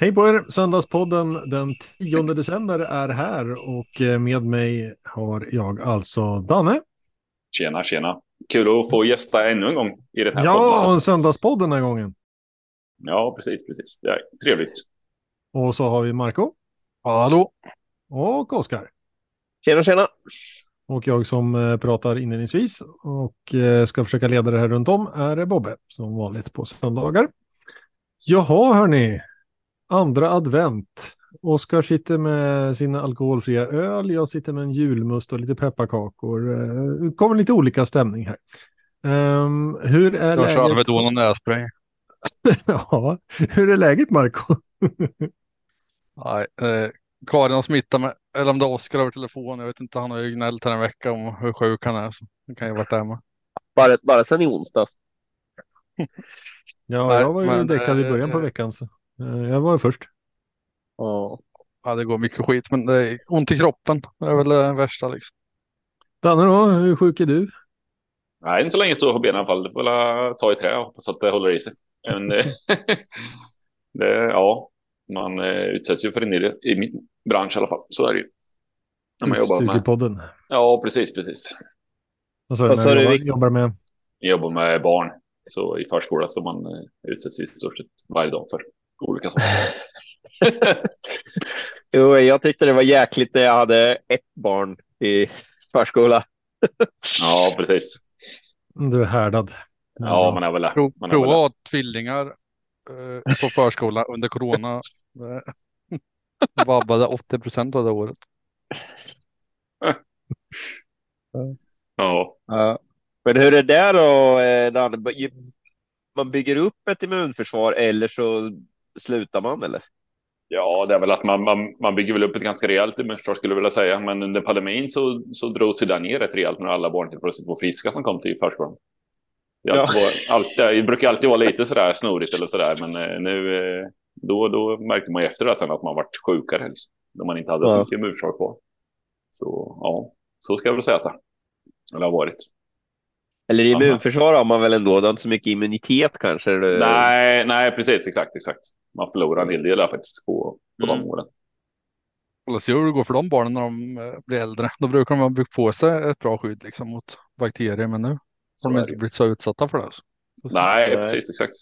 Hej på er! Söndagspodden den 10 december är här och eh, med mig har jag alltså Danne. Tjena, tjena. Kul att få gästa ännu en gång i den här ja, podden. Ja, och en söndagspodd den här gången. Ja, precis, precis. Det är trevligt. Och så har vi Marco. Hallå! Och Oskar. Tjena, tjena! Och jag som eh, pratar inledningsvis och eh, ska försöka leda det här runt om är Bobbe som vanligt på söndagar. Jaha, hörni andra advent. Oskar sitter med sina alkoholfria öl. Jag sitter med en julmust och lite pepparkakor. Det kommer lite olika stämning här. Um, hur är jag läget? kör Alvedon och nässpray. ja, hur är läget Marco? Nej, eh, Karin har smittat mig, eller om det är Oskar över telefon. Jag vet inte, han har ju gnällt här en vecka om hur sjuk han är. Så det kan ju varit där med. Bara, bara sen i onsdags. ja, Nej, jag var ju men, däckad i början på veckan. Så. Jag var först. Ja. ja, det går mycket skit, men det är ont i kroppen. Det är väl det värsta liksom. Danne då, hur sjuk är du? Nej, inte så länge står på benen i alla fall. Det får väl ta i trä och hoppas att det håller i sig. Men det, ja, man utsätts ju för en del i min bransch i alla fall. Så är det ju. När man jobbar med... podden. Ja, precis, precis. Vad sa du, när du jobbar, med? Jag jobbar med barn så i förskola som man utsätts i stort sett varje dag för olika saker. jo, jag tyckte det var jäkligt när jag hade ett barn i förskola. ja, precis. Du är härdad. Ja, man är väl man Prova tvillingar eh, på förskola under corona. Vabbade 80 procent av det året. ja. ja. Men hur är det då, eh, Danne? Man bygger upp ett immunförsvar eller så slutar man eller? Ja, det är väl att man, man, man bygger väl upp ett ganska rejält immunförsvar skulle jag vilja säga. Men under pandemin så, så drog sig den ner rätt rejält när alla barn till plötsligt var friska som kom till förskolan. Det, ja. var, alltid, det brukar alltid vara lite sådär snurrigt eller sådär, men eh, nu då, då märkte man ju efter det sen att man varit sjukare liksom, när man inte hade ja. så mycket immunförsvar kvar. Så ja, så ska jag väl säga att det, eller har varit. Eller immunförsvar har man väl ändå, det har inte så mycket immunitet kanske? Eller? Nej, nej, precis, exakt, exakt. Man förlorar en hel del där faktiskt på, på mm. de åren. Och se hur det går för de barnen när de eh, blir äldre. Då brukar de ha byggt på sig ett bra skydd liksom, mot bakterier, men nu har de inte blivit så utsatta för det. Så. Nej, precis, exakt.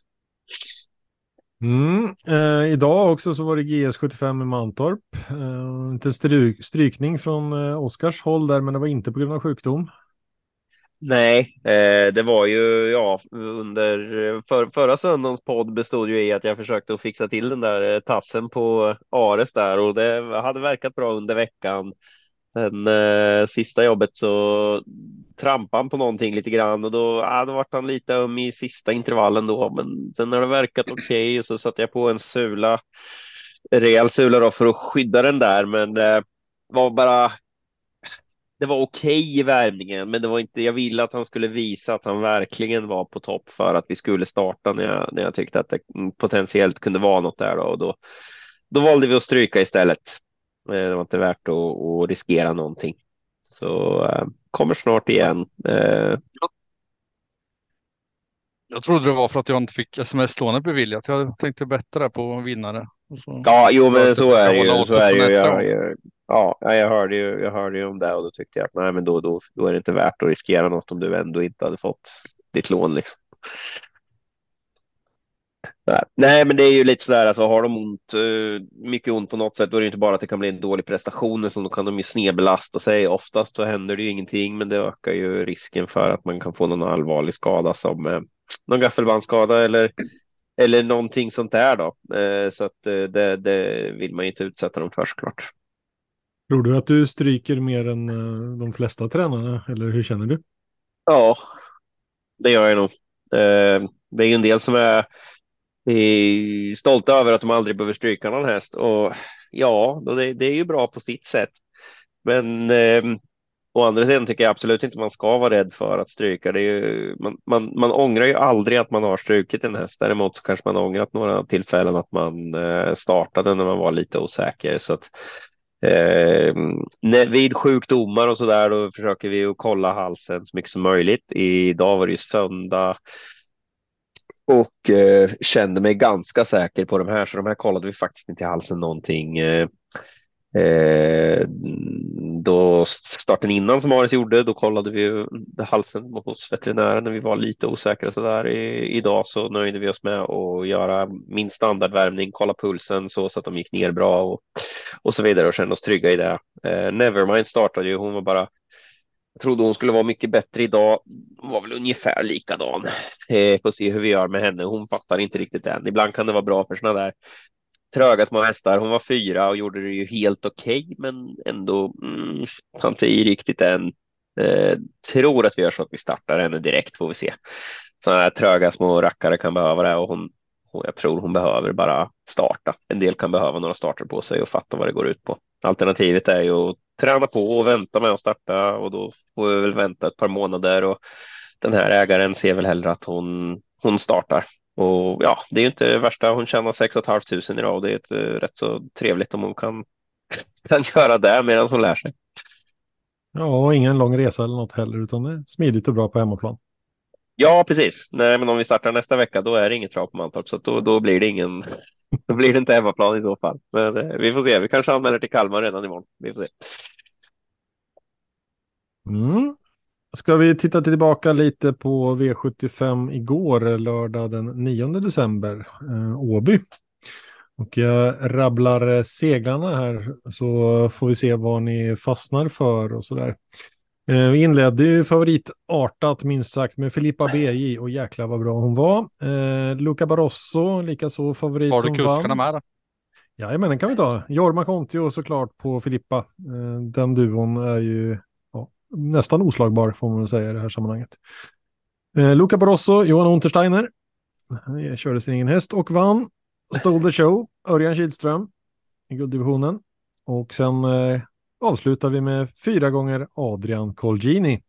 Mm. Eh, idag också så var det GS75 i Mantorp. Eh, lite stryk, strykning från eh, Oskars håll där, men det var inte på grund av sjukdom. Nej, eh, det var ju ja, under för, förra söndagens podd bestod ju i att jag försökte att fixa till den där eh, tassen på Ares där och det hade verkat bra under veckan. Sen eh, sista jobbet så trampade han på någonting lite grann och då, ja, då vart han lite öm i sista intervallen då. Men sen har det verkat okej okay, och så satte jag på en sula, rejäl sula då för att skydda den där. Men eh, var bara det var okej okay i värmningen, men det var inte. Jag ville att han skulle visa att han verkligen var på topp för att vi skulle starta när jag, när jag tyckte att det potentiellt kunde vara något där då, och då, då valde vi att stryka istället. Eh, det var inte värt att, att riskera någonting. Så äh, kommer snart igen. Äh, jag trodde det var för att jag inte fick sms-lånet beviljat. Jag tänkte bättre på vinnare. Ja, jo, men så är det ju. Så är det ju. Jag, jag, ja, jag hörde ju. Jag hörde ju om det och då tyckte jag att nej, men då, då, då är det inte värt att riskera något om du ändå inte hade fått ditt lån liksom. Nej, men det är ju lite så där, alltså har de ont, eh, mycket ont på något sätt, då är det inte bara att det kan bli en dålig prestation, utan då kan de ju snedbelasta sig. Oftast så händer det ju ingenting, men det ökar ju risken för att man kan få någon allvarlig skada som eh, någon gaffelbandsskada eller eller någonting sånt där då. Eh, så att eh, det, det vill man ju inte utsätta dem för såklart. Tror du att du stryker mer än eh, de flesta tränarna eller hur känner du? Ja, det gör jag nog. Det är ju en del som är stolta över att de aldrig behöver stryka någon häst och ja, det, är ju bra på sitt sätt. Men ehm, Å andra sidan tycker jag absolut inte man ska vara rädd för att stryka. Det är ju, man, man, man ångrar ju aldrig att man har strukit en häst. Däremot så kanske man ångrat några tillfällen att man eh, startade när man var lite osäker. Så att, Eh, vid sjukdomar och så där då försöker vi att kolla halsen så mycket som möjligt. Idag var det ju söndag och eh, kände mig ganska säker på de här, så de här kollade vi faktiskt inte i halsen någonting. Eh, eh, då starten innan som Aris gjorde, då kollade vi halsen hos veterinären när vi var lite osäkra så där. I, idag så nöjde vi oss med att göra min standardvärmning, kolla pulsen så, så att de gick ner bra och, och så vidare och kände oss trygga i det. Eh, Nevermind startade ju, hon var bara jag trodde hon skulle vara mycket bättre idag. Hon var väl ungefär likadan. Eh, får se hur vi gör med henne. Hon fattar inte riktigt än. Ibland kan det vara bra för sådana där tröga små hästar. Hon var fyra och gjorde det ju helt okej, okay, men ändå mm, inte riktigt än. Eh, tror att vi gör så att vi startar henne direkt får vi se. Sådana här tröga små rackare kan behöva det och hon, jag tror hon behöver bara starta. En del kan behöva några starter på sig och fatta vad det går ut på. Alternativet är ju att träna på och vänta med att starta och då får vi väl vänta ett par månader och den här ägaren ser väl hellre att hon, hon startar. Och ja, det är ju inte det värsta. Hon tjänar 6 500 idag och det är ett, uh, rätt så trevligt om hon kan, kan göra det medan hon lär sig. Ja, och ingen lång resa eller något heller, utan det är smidigt och bra på hemmaplan. Ja, precis. Nej, men om vi startar nästa vecka, då är det inget trav på Mantorp, så då, då blir det ingen. Då blir det inte hemmaplan i så fall. Men eh, vi får se. Vi kanske anmäler till Kalmar redan imorgon. Vi får se. Mm. Ska vi titta tillbaka lite på V75 igår, lördag den 9 december, eh, Åby. Och jag rabblar eh, seglarna här så får vi se vad ni fastnar för och sådär. Eh, vi inledde ju favoritartat minst sagt med Filippa BJ och jäklar vad bra hon var. Eh, Luca Barroso, likaså favorit Har du som kuskarna med? Ja, men den kan vi ta. Jorma Kontio såklart på Filippa. Eh, den duon är ju ja, nästan oslagbar får man väl säga i det här sammanhanget. Eh, Luca Barroso, Johan Untersteiner. Han körde sin egen häst och vann. Stole the show, Örjan Kihlström i gulddivisionen. Och sen eh, avslutar vi med fyra gånger Adrian Colgini.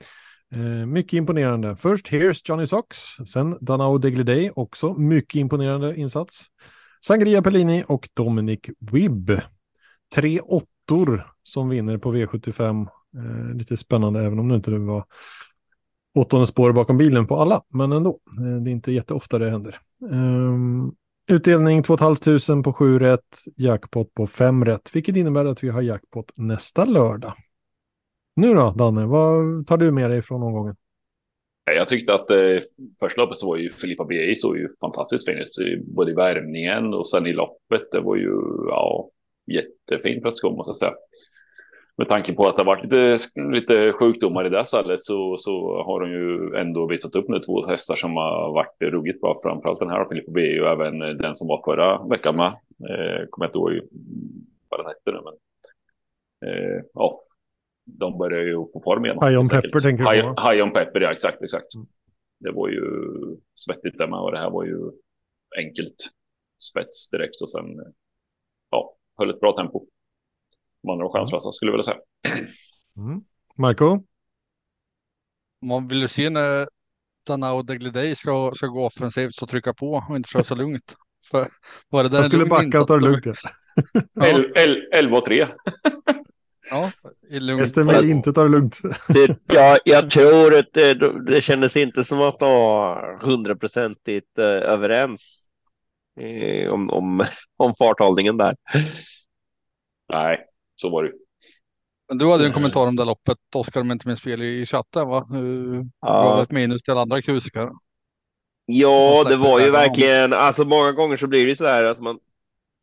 Eh, mycket imponerande. Först Here's Johnny Sox, sen Danao Degliday, också mycket imponerande insats. Sangria Pellini och Dominic Wibb. Tre åttor som vinner på V75. Eh, lite spännande även om det inte var åttonde spår bakom bilen på alla, men ändå. Eh, det är inte jätteofta det händer. Um, Utdelning 2 500 på 7 rätt, jackpot på 5 rätt, vilket innebär att vi har jackpot nästa lördag. Nu då, Danne, vad tar du med dig från omgången? Jag tyckte att eh, första loppet så var ju Filippa B.A. så ju fantastiskt fint, eh, både i värmningen och sen i loppet. Det var ju ja, jättefin prestation måste jag säga med tanke på att det har varit lite, lite sjukdomar i det stallet så, så har de ju ändå visat upp nu två hästar som har varit ruggigt bra. Framförallt den här Filippo B och även den som var förra veckan med. Eh, kommer inte ihåg vad den hette nu, men eh, ja, de börjar ju på form igen. High on Pepper tänker du på? High on Pepper, ja exakt, exakt. Mm. Det var ju svettigt där med och det här var ju enkelt spets direkt och sen ja, höll ett bra tempo man har chanslösa skulle jag vilja säga. Mm. Marco? Man vill ju se när Danao Degliday ska, ska gå offensivt och trycka på och inte så lugnt. För, var det där jag skulle backa och ta det lugnt. 11 och 3. Ja, i lugnt. Hästen vill inte ta det lugnt. Det, ja, jag tror att det, det kändes inte som att de var hundraprocentigt eh, överens eh, om, om, om farthållningen där. Nej, så var det Du hade en kommentar om det loppet, Oskar, om jag inte minns fel i chatten, va? Du ja. gav ett minus till andra kuskar. Ja, det var ju verkligen, alltså många gånger så blir det så här att man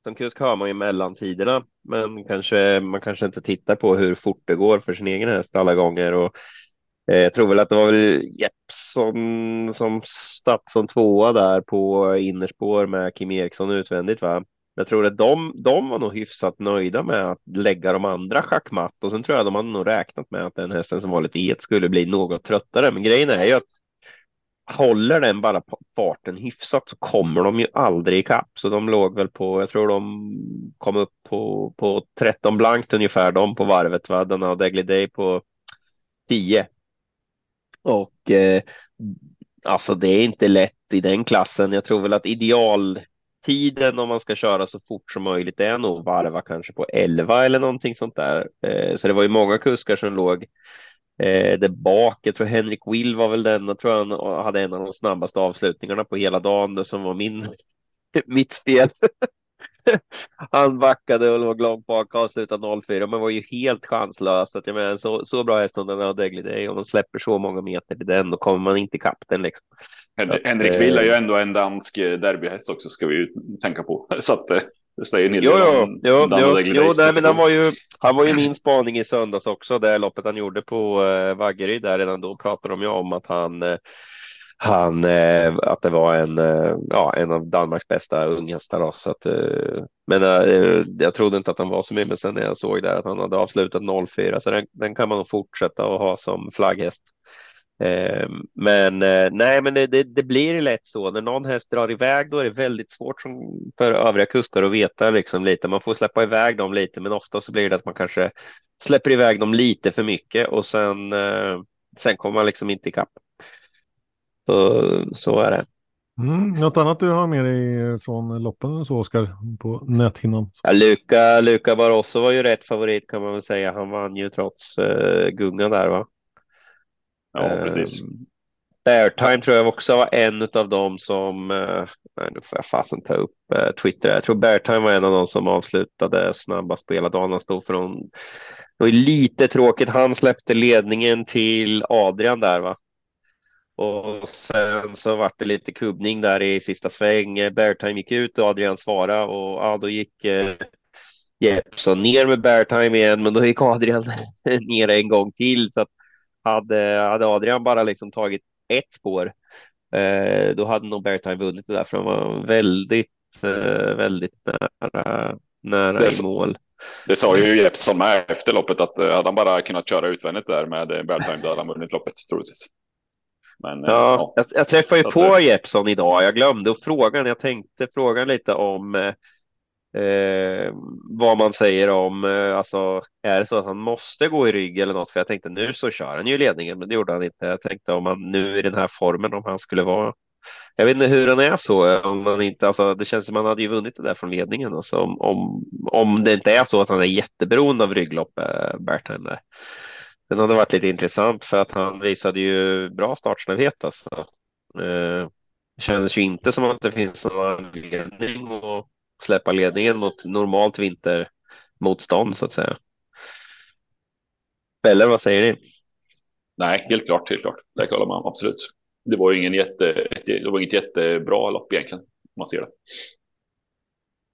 som kusk hör man ju mellantiderna, men kanske man kanske inte tittar på hur fort det går för sin egen häst alla gånger och eh, jag tror väl att det var väl Jeppsson som statt som tvåa där på innerspår med Kim Eriksson utvändigt va? Jag tror att de, de var nog hyfsat nöjda med att lägga de andra schackmatt och sen tror jag de hade nog räknat med att den hästen som var lite het skulle bli något tröttare. Men grejen är ju att håller den bara farten hyfsat så kommer de ju aldrig ikapp. Så de låg väl på, jag tror de kom upp på, på 13 blankt ungefär, de på varvet. Va? Den och Degly Day på 10. Och eh, alltså det är inte lätt i den klassen. Jag tror väl att ideal tiden om man ska köra så fort som möjligt är nog varva kanske på 11 eller någonting sånt där. Eh, så det var ju många kuskar som låg eh, där bak. Jag tror Henrik Will var väl den, jag tror han hade en av de snabbaste avslutningarna på hela dagen som var min, mitt spel. han backade och låg långt bak och avslutade 04 men var ju helt chanslös. Att jag menar, så, så bra häst som den har Degly Day om man släpper så många meter till den då kommer man inte ikapp den liksom. Henrik Will är ju ändå en dansk derbyhäst också ska vi ju tänka på. Så att det säger en hel del om jo, jo, jo, nej, men han var ju, han var ju min spaning i söndags också. Det loppet han gjorde på eh, Vaggeryd där redan då pratade de ju om att han eh, han, eh, att det var en, eh, ja, en av Danmarks bästa unghästar. Så att, eh, men eh, jag trodde inte att han var så mycket, men sen när jag såg där att han hade avslutat 04 så den, den kan man nog fortsätta att ha som flagghäst. Eh, men eh, nej, men det, det, det, blir lätt så. När någon häst drar iväg, då är det väldigt svårt som, för övriga kuskar att veta liksom lite. Man får släppa iväg dem lite, men ofta så blir det att man kanske släpper iväg dem lite för mycket och sen, eh, sen kommer man liksom inte ikapp. Så, så är det. Mm, något annat du har med dig från loppen så Oskar på näthinnan? Ja, Luca, Luca Barroso var ju rätt favorit kan man väl säga. Han vann ju trots uh, gungan där va? Ja, precis. Ehm, um, Beartime tror jag också var en av dem som, eh, nej, nu får jag fasen ta upp eh, Twitter. Jag tror Beartime var en av dem som avslutade snabbast på hela dagen. Han stod för någon, det var lite tråkigt. Han släppte ledningen till Adrian där va? Och sen så vart det lite kubbning där i sista sväng. Eh, Beartime gick ut och Adrian svarade och ja, då gick eh, Jeppson ner med Beartime igen, men då gick Adrian ner en gång till. Så att hade, hade Adrian bara liksom tagit ett spår, eh, då hade nog Beartime vunnit det där, för han var väldigt, eh, väldigt nära, nära det, i mål. Det sa ju Jeppson med efter loppet att eh, hade han bara kunnat köra utvändigt där med Beartime, då hade han vunnit loppet troligtvis. Men, ja, ja. Jag, jag träffade ju på det... Jeppson idag. Jag glömde att fråga. Jag tänkte fråga lite om eh, vad man säger om, eh, alltså är det så att han måste gå i rygg eller något? För jag tänkte nu så kör han ju ledningen, men det gjorde han inte. Jag tänkte om han nu i den här formen, om han skulle vara jag vet inte hur han är så. Eh, om man inte, alltså, det känns som att han hade ju vunnit det där från ledningen. Alltså, om, om, om det inte är så att han är jätteberoende av rygglopp, eh, Bertheim. Den hade varit lite intressant för att han visade ju bra startsnabbhet. Alltså. Eh, det kändes ju inte som att det finns någon anledning att släppa ledningen mot normalt vintermotstånd så att säga. Eller vad säger ni? Nej, helt klart, helt klart. Det med om, absolut. Det var ju ingen jätte, det var inget jättebra lopp egentligen, om man ser det.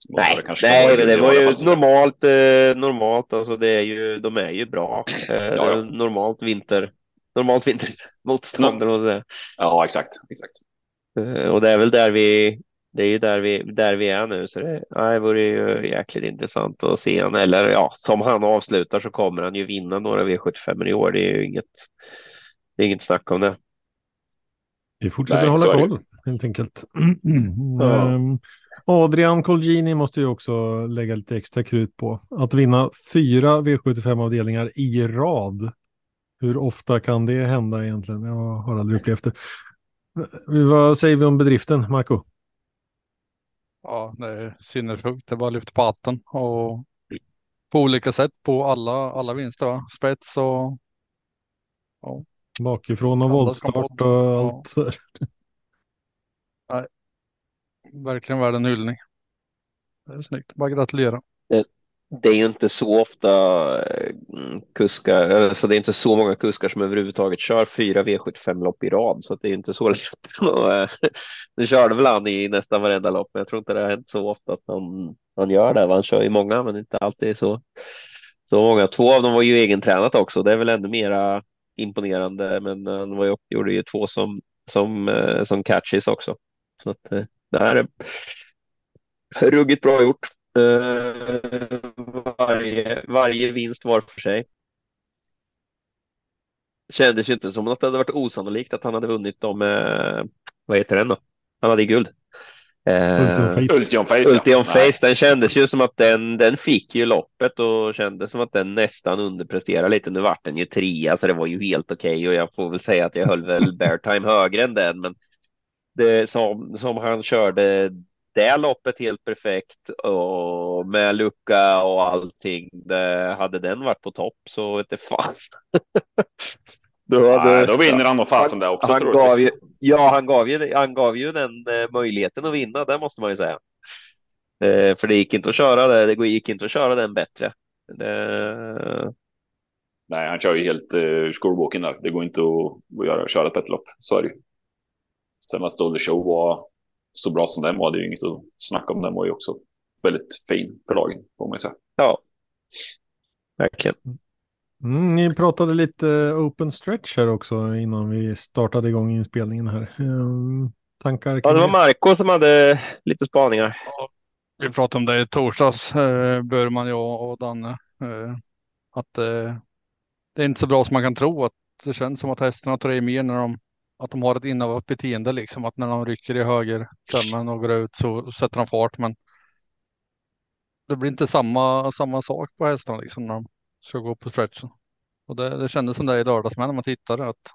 Nej, nej det, det var ju normalt. Eh, normalt, alltså det är ju, de är ju bra. Eh, ja, ja. Normalt vinter, normalt vintermotstånd. Ja. ja, exakt, exakt. Eh, och det är väl där vi, det är ju där vi, där vi är nu, så det, ja, det vore ju jäkligt intressant att se han. Eller ja, som han avslutar så kommer han ju vinna några V75 i år. Det är ju inget, det är inget snack om det. Vi fortsätter Nej, hålla koll helt enkelt. Ja. Um, Adrian Colgini måste ju också lägga lite extra krut på. Att vinna fyra V75-avdelningar i rad. Hur ofta kan det hända egentligen? Jag har aldrig upplevt det. Vad säger vi om bedriften, Marco? Ja, det är sinnessjukt. Det är bara att lyfta på hatten och på olika sätt på alla, alla vinster. Spets och ja. bakifrån och voltstart och allt. Ja. Nej, verkligen värd en hyllning. Det är snyggt, bara gratulera. Det, det är ju inte så ofta eh, kuskar, alltså det är inte så många kuskar som överhuvudtaget kör fyra V75-lopp i rad, så det är inte så lätt. Eh, nu körde väl han i nästan varenda lopp, men jag tror inte det har hänt så ofta att han, han gör det. Han kör ju många, men inte alltid så, så många. Två av dem var ju egentränat också, det är väl ännu mera imponerande, men eh, han var ju, gjorde ju två som, som, som catches också. Så att, det här är ruggigt bra gjort. Uh, varje, varje vinst var för sig. Kändes ju inte som att det hade varit osannolikt att han hade vunnit dem. Uh, vad heter den då? Han hade guld. Uh, Ultion Face. Ultion Face, den kändes ju som att den, den fick ju loppet och kändes som att den nästan underpresterade lite. Nu vart den ju trea så det var ju helt okej okay. och jag får väl säga att jag höll väl Bear Time högre än den men det som, som han körde det loppet helt perfekt och med lucka och allting. Det, hade den varit på topp så vet det fan. då, hade, Nej, då vinner han nog fasen där också. Han gav ju, ja, han gav, ju, han gav ju den eh, möjligheten att vinna, det måste man ju säga. Eh, för det gick inte att köra det, det gick inte att köra den bättre. Det... Nej, han kör ju helt ur uh, skolboken där. Det går inte att, att göra, köra ett bättre lopp. Så är det ju. Sen att Stolder Show var så bra som den var, det är ju inget att snacka om. Den var ju också väldigt fin för lagen, får man säga. Ja, verkligen. Mm, ni pratade lite open stretch här också innan vi startade igång inspelningen här. Um, tankar? Ja, det var Marco som hade lite spaningar. Ja, vi pratade om det i torsdags, eh, Burman, jag och Danne. Eh, att eh, det är inte så bra som man kan tro. Att det känns som att hästarna tar i mer när de, att de har ett innehavat beteende. Liksom. Att när de rycker i höger klämmen och går ut så sätter de fart. Men det blir inte samma, samma sak på hästarna liksom, när de ska gå på stretchen. Och det, det kändes som det i lördags med när man tittade. Att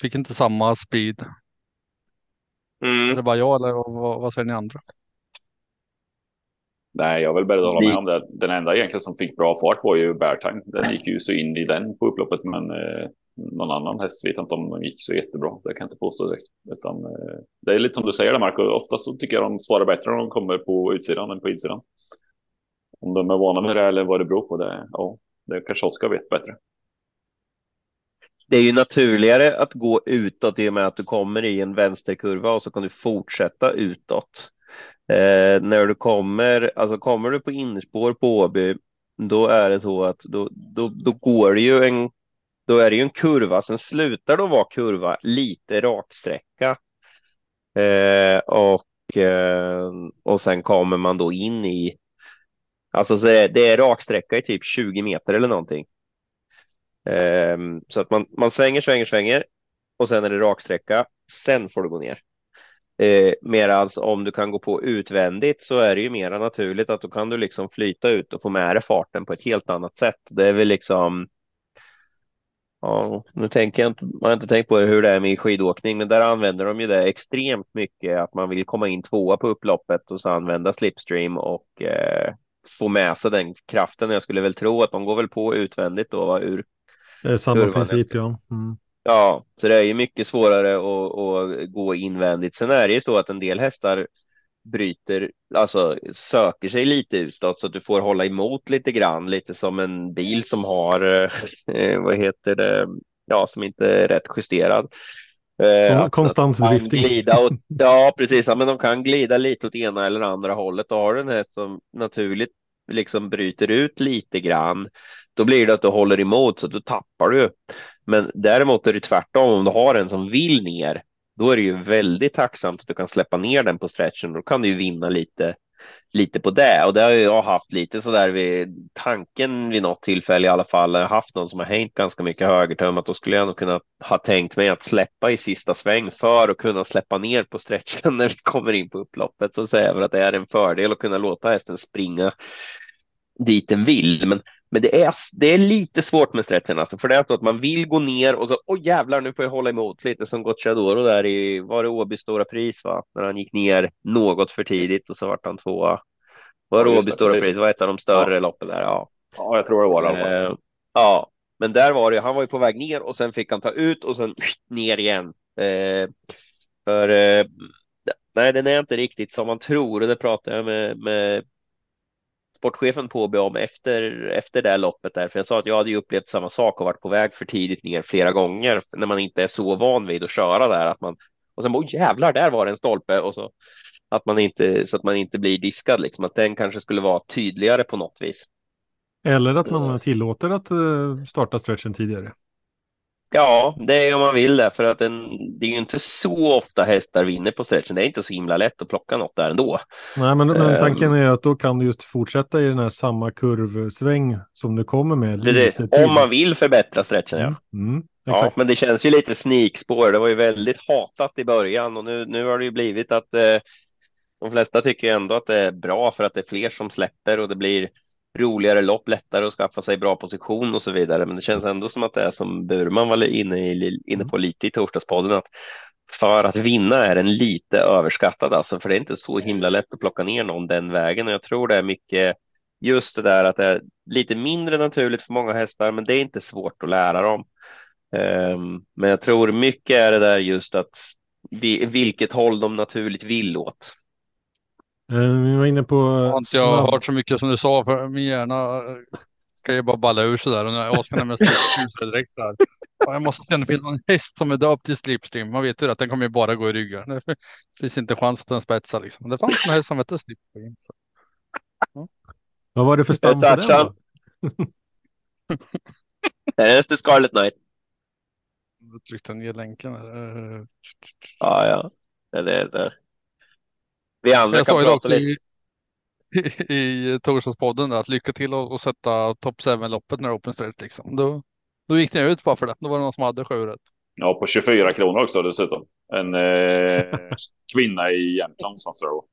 fick inte samma speed. Mm. Är det bara jag eller vad, vad säger ni andra? Nej, jag vill bara hålla med om det. Den enda egentligen som fick bra fart var ju Bertang. Den gick ju så in i den på upploppet, men eh, någon annan häst vet inte om de gick så jättebra. Det kan jag inte påstå direkt. Utan, eh, det är lite som du säger där, Marco. Oftast så tycker jag de svarar bättre när de kommer på utsidan än på insidan. Om de är vana med det eller vad det beror på, det, ja, det kanske Oskar vet bättre. Det är ju naturligare att gå utåt i och med att du kommer i en vänsterkurva och så kan du fortsätta utåt. Eh, när du kommer, alltså kommer du på innerspår på Åby, då är det så att då, då, då går det ju en, då är det ju en kurva, sen slutar det att vara kurva, lite raksträcka. Eh, och, eh, och sen kommer man då in i, alltså så är, det är raksträcka i typ 20 meter eller någonting. Eh, så att man, man svänger, svänger, svänger och sen är det raksträcka. Sen får du gå ner. Eh, Medan om du kan gå på utvändigt så är det ju mera naturligt att då kan du liksom flyta ut och få med dig farten på ett helt annat sätt. Det är väl liksom. Ja, nu tänker jag inte, man har inte tänkt på hur det är med skidåkning, men där använder de ju det extremt mycket att man vill komma in tvåa på upploppet och så använda slipstream och eh, få med sig den kraften. Jag skulle väl tro att de går väl på utvändigt då ur. Det är samma princip, ja. Mm. Ja, så det är ju mycket svårare att, att, gå invändigt. Sen är det ju så att en del hästar bryter, alltså söker sig lite utåt så att du får hålla emot lite grann, lite som en bil som har, eh, vad heter det, ja, som inte är rätt justerad. Eh, konstant drifting. Glida och, ja, precis. Ja, men de kan glida lite åt ena eller andra hållet. Och har du en häst som naturligt liksom bryter ut lite grann, då blir det att du håller emot så du tappar du. Men däremot är det tvärtom. Om du har en som vill ner, då är det ju väldigt tacksamt att du kan släppa ner den på stretchen. Då kan du ju vinna lite, lite på det. Och det har jag haft lite så där vid tanken vid något tillfälle i alla fall. Jag har haft någon som har hängt ganska mycket högertömmat. Då skulle jag nog kunna ha tänkt mig att släppa i sista sväng för att kunna släppa ner på stretchen när vi kommer in på upploppet. Så säger jag att det är en fördel att kunna låta hästen springa dit den vill. Men men det är, det är lite svårt med stretchen, alltså, för det är så att man vill gå ner och så, oj jävlar, nu får jag hålla emot lite som Gocciadoro där i, var det Åbys stora pris, va? När han gick ner något för tidigt och så vart han tvåa. Var det ja, Åbys stora precis. pris, var ett av de större ja. loppen där, ja. Ja, jag tror det var det. Eh, ja, men där var det, han var ju på väg ner och sen fick han ta ut och sen ner igen. Eh, för eh, nej, den är inte riktigt som man tror och det pratade jag med, med sportchefen på om efter, efter det här loppet där, för jag sa att jag hade ju upplevt samma sak och varit på väg för tidigt ner flera gånger när man inte är så van vid att köra där att man och sen oh jävlar, där var det en stolpe och så att man inte så att man inte blir diskad liksom att den kanske skulle vara tydligare på något vis. Eller att man tillåter att eh, starta stretchen tidigare. Ja, det är om man vill det, för att den, det är ju inte så ofta hästar vinner på stretchen. Det är inte så himla lätt att plocka något där ändå. Nej, men, men tanken är att då kan du just fortsätta i den här samma kurvsväng som du kommer med. Lite det, om man vill förbättra stretchen, ja. Mm, mm, ja, men det känns ju lite snikspår. Det var ju väldigt hatat i början och nu, nu har det ju blivit att eh, de flesta tycker ändå att det är bra för att det är fler som släpper och det blir roligare lopp, lättare att skaffa sig bra position och så vidare. Men det känns ändå som att det är som Burman var inne, i, inne på lite i torsdagspodden att för att vinna är den lite överskattad alltså, för det är inte så himla lätt att plocka ner någon den vägen. Och jag tror det är mycket just det där att det är lite mindre naturligt för många hästar, men det är inte svårt att lära dem. Um, men jag tror mycket är det där just att vi, vilket håll de naturligt vill åt. Eh, Vi var inne på... Jag har inte jag hört så mycket som du sa, för min hjärna eh, kan ju bara balla ur sådär. Och när jag ska slipstream direkt där. Ja, Jag måste se om det finns någon häst som är döpt till slipstream. Man vet ju att den kommer ju bara gå i ryggar. Det finns inte chans att den spetsar liksom. Det fanns en häst som hette slipstream. Så. Vad var det för stam på den då? Är det efter Scarlet Knight? Jag tryckte ner länken här. Eh, Ja, ja. Det är det. Vi andra Jag kan prata också lite. i, i, i torsdagspodden att lycka till och, och sätta topp 7-loppet när det är open straight liksom. Då, då gick ni ut bara för det. Då var det någon som hade sju rätt. Ja, på 24 kronor också dessutom. En eh, kvinna i Jämtland någonstans. tror.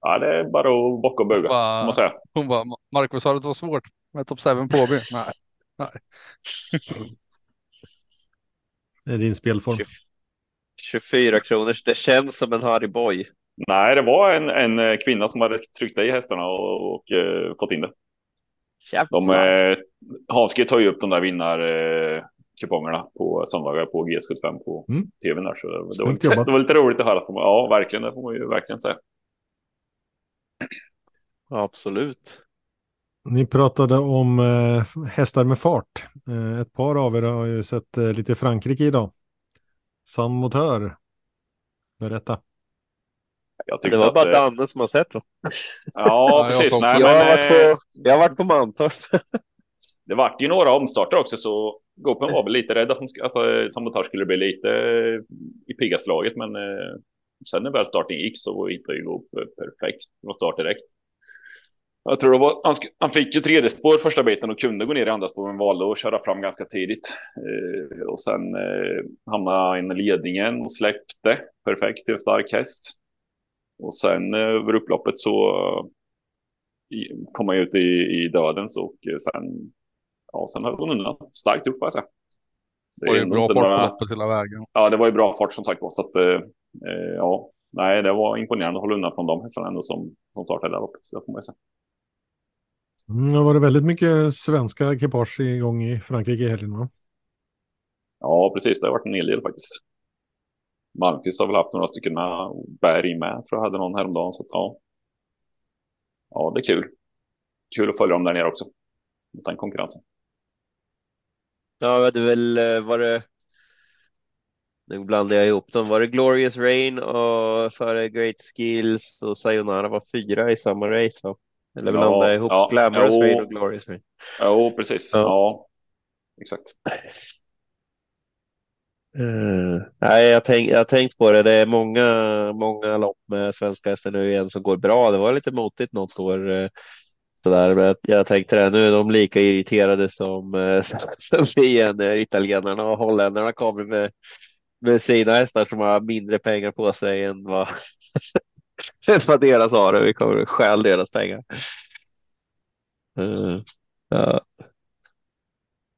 Ja, det är bara att bocka och buga, Bara- kan man säga. Hon bara, Marcus har det så svårt med topp 7 på Åby. Nej. Det är din spelform. 24 kronors. Det känns som en Harry Boy. Nej, det var en, en eh, kvinna som hade tryckt i hästarna och, och eh, fått in det. De, Jävlar. eh, Hanske tar ju upp de där vinnarkupongerna på söndagar på GS75 på Mm. tvn där. Så det, det, var lite, det var lite roligt att höra. På. Ja, verkligen. Det får man ju verkligen säga. Absolut. Ni pratade om eh, hästar med fart. Eh, ett par av er har ju sett eh, lite Frankrike idag. San Motör. Berätta. Jag Det var att, bara eh, Danne som har sett dem. Ja, precis. Nej, jag, har men, varit eh, på, jag har varit på Mantorp. Det vart ju några omstarter också, så Gopen var väl lite rädd att, att eh, Sabotage skulle bli lite eh, i piggaste laget, men eh, sen när väl starten gick så hittade ju Gope perfekt från start direkt. Jag tror det var, han, sk- han fick ju tredje spår första biten och kunde gå ner i andra spår, men valde att köra fram ganska tidigt. Eh, och sen eh, hamnade han i ledningen och släppte perfekt till en stark häst. Och sen eh, över upploppet så eh, kom han ut i, i dödens och eh, sen Ja, sen höll hon undan. Starkt upp får jag säga. Det var ju bra inte fart på några- loppet hela vägen. Ja, det var ju bra fart som sagt var. Så att, eh, ja, nej, det var imponerande att hålla undan från de hästarna ändå som, som startade det här loppet. Det får man ju säga. Mm, det var det väldigt mycket svenska ekipage igång i Frankrike i helgen va? Ja, precis. Det har varit en hel del faktiskt. Malmqvist har väl haft några stycken med. Berg med tror jag hade någon häromdagen. Så att, ja. ja, det är kul. Kul att följa dem där nere också. Mot den konkurrensen. Ja, det väl eh, var det. Nu blandar jag ihop dem. Var det Glorious Rain och före Great Skills och Sayonara var fyra i samma race? Va? Eller Ja, blandar jag ihop ja, Glamorous jo. Rain och Glorious Rain? Jo, precis. Ja. Ja, exakt. Eh, nej, jag, tänk, jag har tänkt på det. Det är många, många lopp med svenska hästar nu igen som går bra. Det var lite motigt något år. Eh, Så där, jag- tänkte det, nu är de lika irriterade som, eh, som vi igen, eh, italienarna och holländarna kommer med, med sina hästar som har mindre pengar på sig än vad, vad deras har. Vi kommer stjäla stjäl deras pengar. Eh, ja.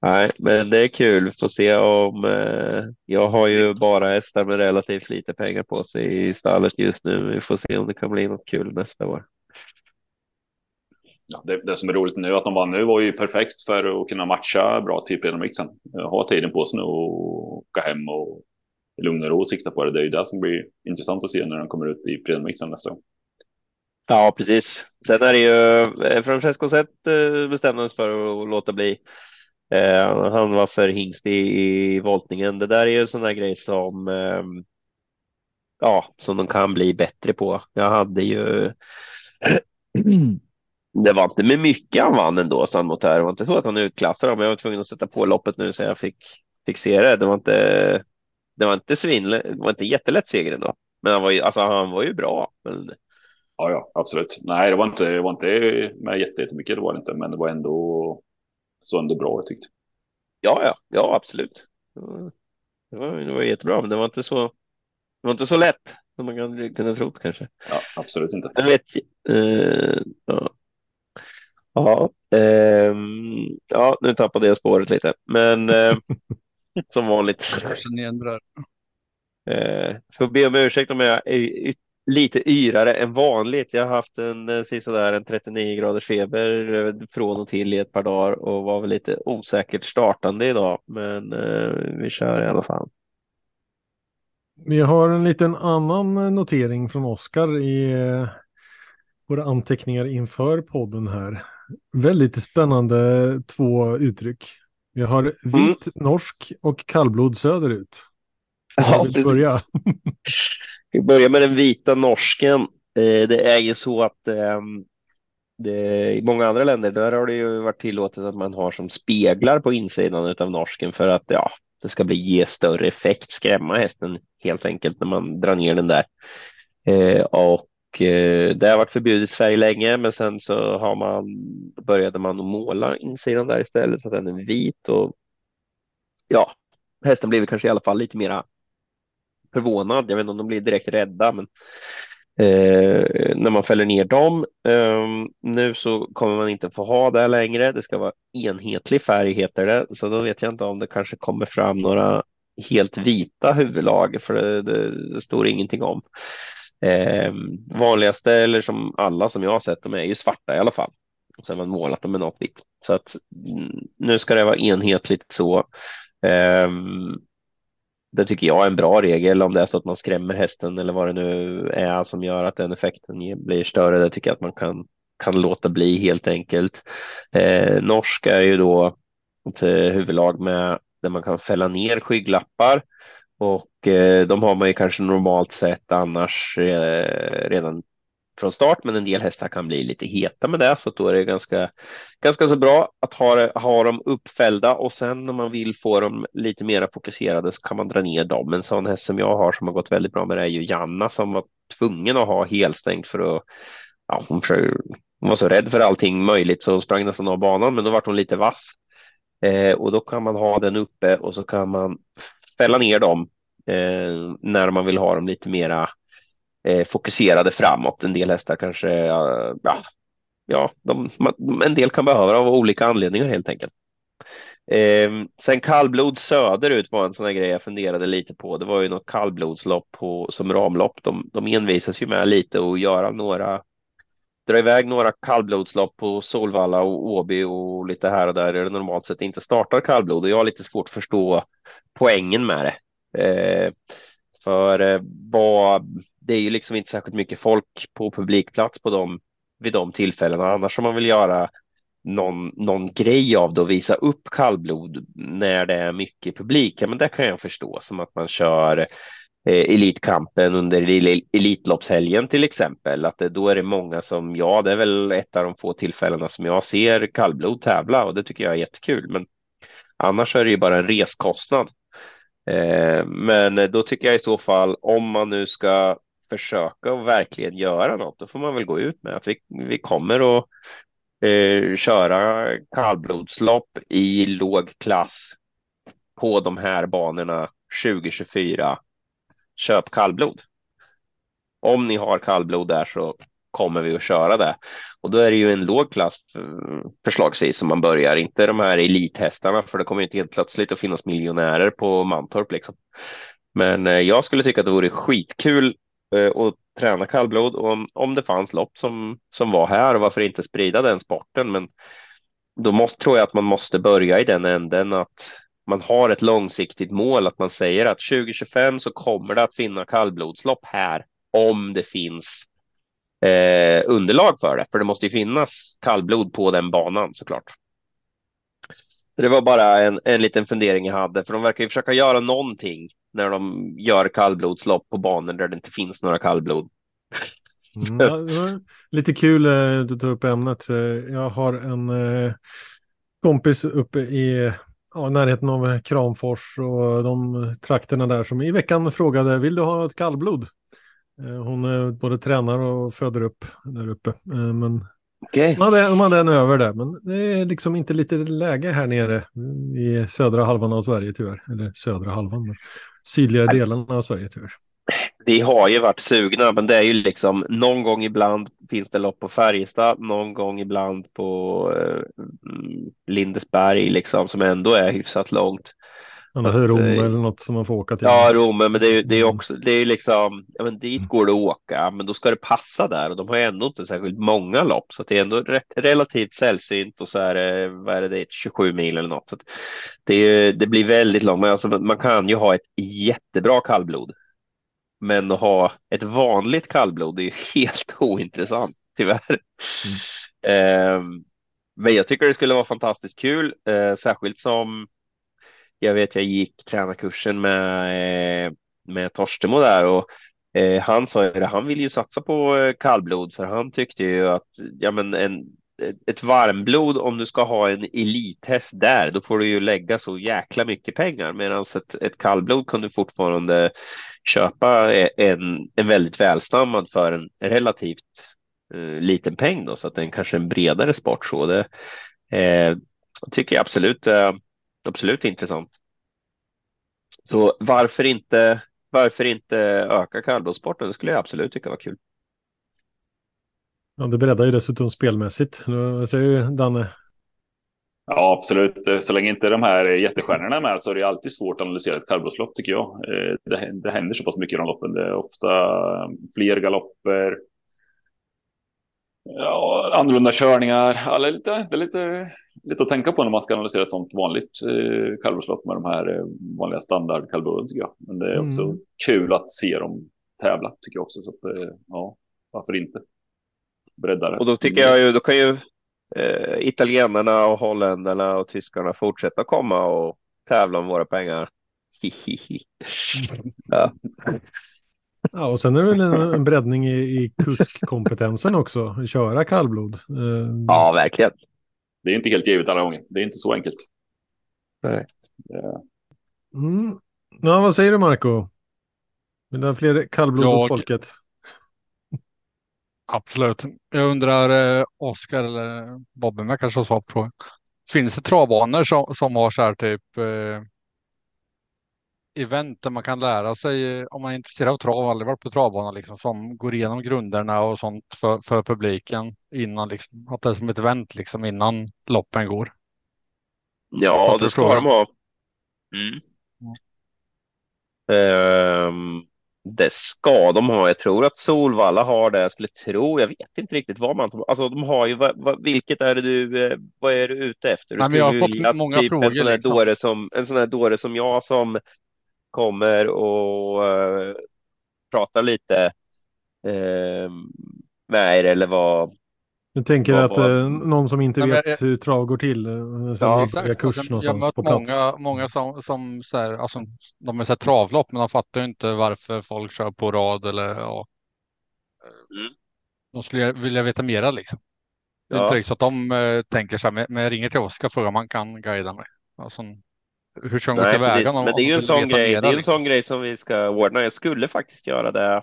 Nej, men det är kul. Får se om eh, jag har ju bara hästar med relativt lite pengar på sig i stallet just nu. Vi får se om det kan bli något kul nästa år. Ja, det, det som är roligt nu att de vann nu var ju perfekt för att kunna matcha bra till premiermixen. Ha tiden på sig nu och åka hem och i lugn och ro sikta på det. Det är ju det som blir intressant att se när de kommer ut i premiermixen nästa gång. Ja, precis. Sen är det ju eh, Francesco Zet eh, bestämde sig för att låta bli. Eh, han var för hingst i, i voltningen. Det där är ju en sån där grej som eh, ja, som de kan bli bättre på. Jag hade ju det var inte med mycket han vann ändå, San Motör. Det var inte så att han utklassade dem. Jag var tvungen att sätta på loppet nu så jag fick, fick se det. Det var inte, det var inte svin, det var inte jättelätt seger ändå. Men han var ju, alltså, han var ju bra. Men Ja, ja, absolut. Nej, det var inte, det var inte med jättemycket, det var det inte, men det var ändå så ändå bra, jag tyckte. Ja, ja, ja, absolut. Det var, det var jättebra, men det var inte så. Det var inte så lätt som man kan kunna tro kanske. Ja, absolut inte. Jag vet. Eh, ja. Ja, ehm, ja, nu tappade jag spåret lite, men eh, som vanligt. Kanske ni ändrar. Eh, får be om ursäkt om jag är lite yrare än vanligt. Jag har haft en eh, där en 39 graders feber eh, från och till i ett par dagar och var väl lite osäkert startande idag, men eh, vi kör i alla fall. Vi har en liten annan notering från Oskar i eh, våra anteckningar inför podden här. Väldigt spännande två uttryck. Vi har vit mm. norsk och kallblod söderut. Ja, börja. Vi börjar med den vita norsken. Eh, det är ju så att ehm, det, i många andra länder där har det ju varit tillåtet att man har som speglar på insidan av norsken för att ja, det ska bli ge större effekt, skrämma hästen helt enkelt när man drar ner den där. Eh, och eh, det har varit förbjudet i Sverige länge, men sen så har man började man måla insidan där istället så att den är vit och ja, hästen blev kanske i alla fall lite mera förvånad. Jag vet inte om de blir direkt rädda, men eh, när man fäller ner dem. Eh, nu så kommer man inte få ha det längre. Det ska vara enhetlig färg heter det, så då vet jag inte om det kanske kommer fram några helt vita huvudlag, för det, det, det står ingenting om. Eh, vanligaste, eller som alla som jag har sett, de är ju svarta i alla fall. Och sen har man målat dem med något vitt. Så att nu ska det vara enhetligt så. Um, det tycker jag är en bra regel om det är så att man skrämmer hästen eller vad det nu är som gör att den effekten blir större. Det tycker jag att man kan, kan låta bli helt enkelt. Eh, norsk är ju då ett eh, huvudlag med där man kan fälla ner skygglappar och eh, de har man ju kanske normalt sett annars eh, redan från start, men en del hästar kan bli lite heta med det, så då är det ganska, ganska så bra att ha, ha dem uppfällda och sen om man vill få dem lite mer fokuserade så kan man dra ner dem. En sån häst som jag har som har gått väldigt bra med det är ju Janna som var tvungen att ha helstängt för att ja, hon, försöker, hon var så rädd för allting möjligt så hon sprang nästan av banan, men då var hon lite vass eh, och då kan man ha den uppe och så kan man fälla ner dem eh, när man vill ha dem lite mera eh, fokuserade framåt. En del hästar kanske, ja, ja de, en del kan behöva av olika anledningar helt enkelt. Eh, sen kallblod söderut var en sån här grej jag funderade lite på. Det var ju något kallblodslopp på, som ramlopp. De, de envisas ju med lite och göra några, dra iväg några kallblodslopp på Solvalla och Åby och lite här och där där det normalt sett inte startar kallblod och jag har lite svårt att förstå poängen med det. Eh, för eh, vad det är ju liksom inte särskilt mycket folk på publikplats på dem vid de tillfällena. Annars om man vill göra någon, någon grej av det och visa upp kallblod när det är mycket publik, ja, men det kan jag förstå som att man kör eh, Elitkampen under Elitloppshelgen till exempel. Att det, då är det många som, ja, det är väl ett av de få tillfällena som jag ser kallblod tävla och det tycker jag är jättekul. Men annars är det ju bara en reskostnad. Eh, men då tycker jag i så fall om man nu ska försöka och verkligen göra något, då får man väl gå ut med att vi, vi kommer att eh, köra kallblodslopp i låg klass på de här banorna 2024. Köp kallblod. Om ni har kallblod där så kommer vi att köra det. Och då är det ju en låg klass eh, förslagsvis som man börjar, inte de här elithästarna, för det kommer inte helt plötsligt att finnas miljonärer på Mantorp liksom. Men eh, jag skulle tycka att det vore skitkul Eh, och träna kallblod. Och om, om det fanns lopp som, som var här, varför inte sprida den sporten? Men då måste, tror jag att man måste börja i den änden att man har ett långsiktigt mål, att man säger att 2025 så kommer det att finnas kallblodslopp här om det finns eh, underlag för det. För det måste ju finnas kallblod på den banan såklart. Det var bara en, en liten fundering jag hade, för de verkar ju försöka göra någonting när de gör kallblodslopp på banor där det inte finns några kallblod. Mm, lite kul eh, du tar upp ämnet. Eh, jag har en eh, kompis uppe i ja, närheten av Kramfors och de trakterna där som i veckan frågade vill du ha ett kallblod? Hon både tränar och föder upp där uppe. Men Okay. Man, hade, de hade en över där, men det är liksom inte lite läge här nere i södra halvan av Sverige tyvärr. Eller södra halvan, men sydligare delarna av Sverige tyvärr. Vi har ju varit sugna, men det är ju liksom någon gång ibland finns det lopp på Färjestad, någon gång ibland på eh, mm, Lindesberg liksom som ändå är hyfsat långt. Annars är Rom eller något som man får åka till. Ja, Rom, men det är, det är också, det är liksom, ja men dit går det att åka, men då ska det passa där och de har ändå inte särskilt många lopp så det är ändå rätt, relativt sällsynt och så är det, vad är det, det är 27 mil eller något. Så det, det blir väldigt långt, men alltså, man kan ju ha ett jättebra kallblod. Men att ha ett vanligt kallblod är ju helt ointressant, tyvärr. Mm. Eh, men jag tycker det skulle vara fantastiskt kul, eh, särskilt som jag vet jag gick tränarkursen med, eh, med Torstemo där och eh, han sa att han vill ju satsa på eh, kallblod för han tyckte ju att ja, men en, ett varmblod om du ska ha en elithäst där, då får du ju lägga så jäkla mycket pengar medan ett, ett kallblod kan du fortfarande köpa eh, en, en väldigt välstammad för en relativt eh, liten peng då, så att den kanske är en bredare sport så. Det eh, tycker jag absolut eh, absolut intressant. Så varför inte, varför inte öka kallblodssporten? Det skulle jag absolut tycka var kul. Ja, det breddar ju dessutom spelmässigt. Vad säger du, Danne? Ja, absolut. Så länge inte de här jättestjärnorna är med så är det alltid svårt att analysera ett kallblodslopp tycker jag. Eh, det, det händer så pass mycket i de loppen. Det är ofta fler galopper. Ja, annorlunda körningar. Alla är lite, det är lite lite att tänka på när man ska analysera ett sånt vanligt eh, kallblodslopp med de här eh, vanliga standardkallbloden tycker jag. Men det är också mm. kul att se dem tävla tycker jag också. Så att, eh, ja, varför inte? Breddare. Och då tycker jag ju, då kan ju eh, italienarna och holländarna och tyskarna fortsätta komma och tävla om våra pengar. ja. Ja, och sen är det väl en, en breddning i, i kuskkompetensen också, köra kallblod. Eh, ja, verkligen det är inte helt givet alla gånger. Det är inte så enkelt. Nej. Mm. Ja, vad säger du Marco? Vill du ha fler kallblod Jag... folket? Absolut. Jag undrar, eh, Oskar eller Bobby, med kanske har svar på frågan. Finns det travbanor som, som har så här typ eh, event där man kan lära sig om man är intresserad av trav, aldrig varit på travbana liksom, som går igenom grunderna och sånt för, för publiken innan liksom, att det är som ett event liksom innan loppen går. Ja, det ska de ha. Mm. Um, det ska de ha. Jag tror att Solvalla har det. Jag skulle tro. Jag vet inte riktigt vad man. Alltså, de har ju. Vad, vad, vilket är det du? Eh, vad är du ute efter? Du Nej, men jag har fått många typ frågor. En sån, här liksom. dåre som, en sån här dåre som jag som kommer och uh, pratar lite uh, med er eller vad? Du tänker vad, att uh, någon som inte vet jag, hur trav går till, uh, ja, exakt. kurs jag, någonstans jag på plats? Många, många som, som så här, alltså, de är så här travlopp, men de fattar inte varför folk kör på rad eller ja. Mm. De skulle vilja veta mera liksom. Det är ja. inte riktigt så att de uh, tänker så här, men jag ringer till Oskar och frågar om han kan guida mig. Alltså, hur ska de gå tillväga? Men det är ju en sån grej. Mera, det är en liksom? sån grej som vi ska ordna. Jag skulle faktiskt göra det.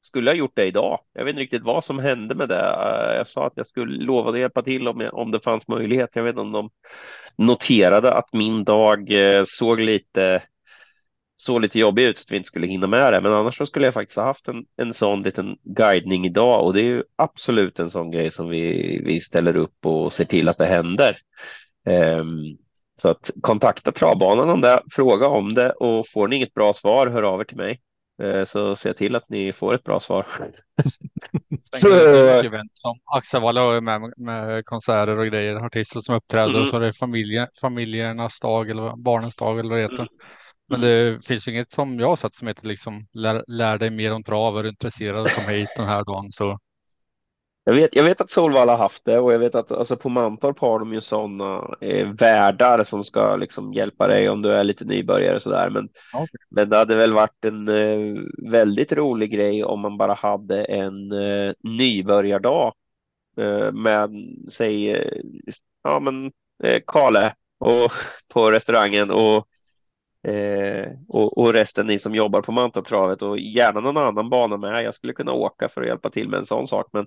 Skulle ha gjort det idag. Jag vet inte riktigt vad som hände med det. Jag sa att jag skulle lova att hjälpa till om, om det fanns möjlighet. Jag vet inte om de noterade att min dag eh, såg lite såg lite jobbig ut så att vi inte skulle hinna med det. Men annars så skulle jag faktiskt ha haft en, en sån liten guidning idag och det är ju absolut en sån grej som vi, vi ställer upp och ser till att det händer. Um, så att kontakta travbanan om det, fråga om det och får ni inget bra svar, hör av er till mig. Eh, så se till att ni får ett bra svar. så... Som Axevalla har med, med konserter och grejer, artister som uppträder mm. och så är det familje, familjernas dag eller barnens dag eller vad det heter. Mm. Men det finns ju inget som jag har sett som heter liksom lär, lär dig mer om trav, är du intresserad kom hit den här dagen så jag vet, jag vet att Solvalla har haft det och jag vet att alltså på Mantorp har de ju sådana eh, värdar som ska liksom hjälpa dig om du är lite nybörjare så där. Men, okay. men det hade väl varit en eh, väldigt rolig grej om man bara hade en eh, nybörjardag eh, med säg eh, ja, men eh, Kale och på restaurangen och Eh, och, och, resten ni som jobbar på Mantorptravet och gärna någon annan bana med. Jag skulle kunna åka för att hjälpa till med en sån sak, men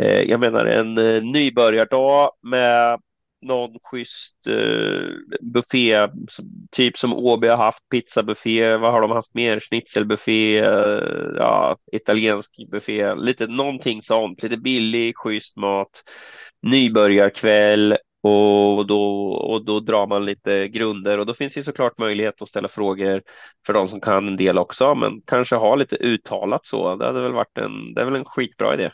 Eh, jag menar en eh, nybörjardag med någon schysst eh, buffé, typ som Åby har haft, pizzabuffé, vad har de haft mer, schnitzelbuffé, eh, ja, italiensk buffé, lite någonting sånt, lite billig, schysst mat, nybörjarkväll och då, och då drar man lite grunder och då finns det såklart möjlighet att ställa frågor för de som kan en del också, men kanske ha lite uttalat så. Det hade väl varit en, det är väl en skitbra idé.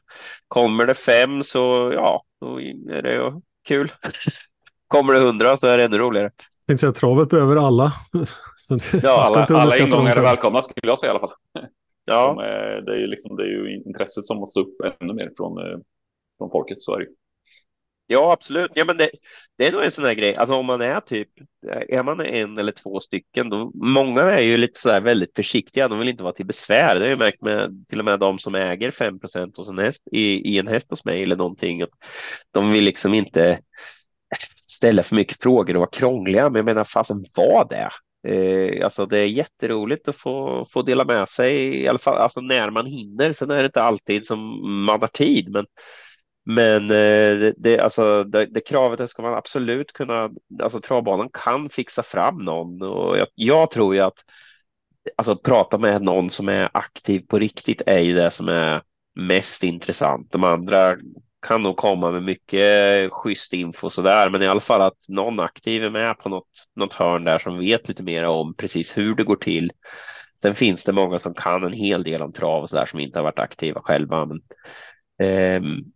Kommer det fem så ja, då är det kul. Kommer det hundra så är det ännu roligare. Jag tänkte säga travet behöver alla. ja, alla, alla ingångar är välkomna skulle jag säga i alla fall. Ja. det, är ju liksom, det är ju intresset som måste upp ännu mer från, eh, från folket, så är det Ja, absolut. Ja, men det, det är nog en sån här grej. Alltså om man är typ, är man en eller två stycken, då, många är ju lite så här väldigt försiktiga. De vill inte vara till besvär. Det har jag märkt med till och med de som äger 5 hos en häst i, i en häst hos mig eller någonting. Att de vill liksom inte ställa för mycket frågor och vara krångliga. Men jag menar, fasen vad det? Eh, alltså det är jätteroligt att få, få dela med sig i alla fall alltså när man hinner. Sen är det inte alltid som man har tid, men men eh, det, det, alltså, det, det kravet det ska man absolut kunna, alltså travbanan kan fixa fram någon och jag, jag tror ju att alltså prata med någon som är aktiv på riktigt är ju det som är mest intressant. De andra kan nog komma med mycket schysst info sådär, men i alla fall att någon aktiv är med på något, något hörn där som vet lite mer om precis hur det går till. Sen finns det många som kan en hel del om trav och så där som inte har varit aktiva själva. Men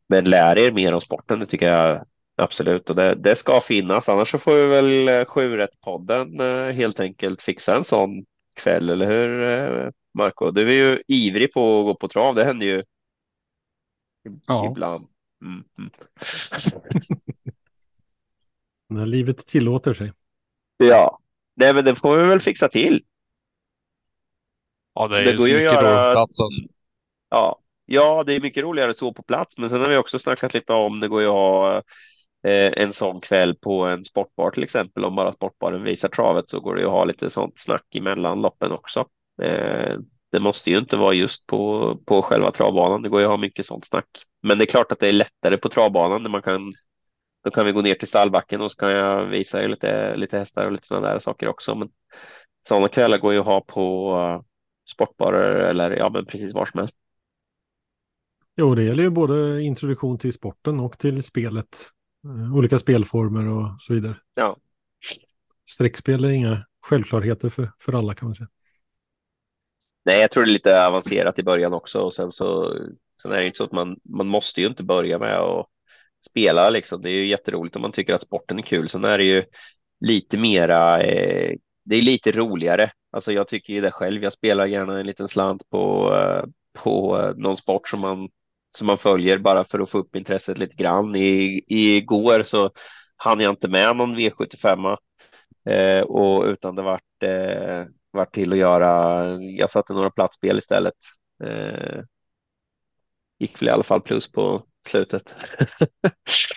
men lär er mer om sporten, det tycker jag absolut. Och det, det ska finnas, annars så får vi väl 7-podden eh, eh, helt enkelt fixa en sån kväll, eller hur eh, Marco? Du är ju ivrig på att gå på trav, det händer ju ja. ibland. Mm, mm. När livet tillåter sig. Ja, nej men det får vi väl fixa till. Ja, det är det ju så mycket göra... plats alltså. Ja, Ja, det är mycket roligare så på plats, men sen har vi också snackat lite om det går ju att ha eh, en sån kväll på en sportbar till exempel. Om bara sportbaren visar travet så går det ju att ha lite sånt snack emellan loppen också. Eh, det måste ju inte vara just på, på själva travbanan. Det går ju att ha mycket sånt snack. Men det är klart att det är lättare på travbanan där man kan då kan vi gå ner till stallbacken och så kan jag visa er lite, lite hästar och lite sådana där saker också. Men sådana kvällar går ju att ha på eh, sportbarer eller ja, men precis var som helst. Jo, det gäller ju både introduktion till sporten och till spelet. Eh, olika spelformer och så vidare. Ja. Streckspel är inga självklarheter för, för alla kan man säga. Nej, jag tror det är lite avancerat i början också och sen så sen är det inte så att man, man måste ju inte börja med att spela liksom. Det är ju jätteroligt om man tycker att sporten är kul. Sen är det ju lite mera, eh, det är lite roligare. Alltså jag tycker ju det själv. Jag spelar gärna en liten slant på, eh, på eh, någon sport som man som man följer bara för att få upp intresset lite grann. I, igår så hann jag inte med någon V75 eh, och utan det vart, eh, vart till att göra. Jag satte några platsspel istället. Eh, gick väl i alla fall plus på slutet.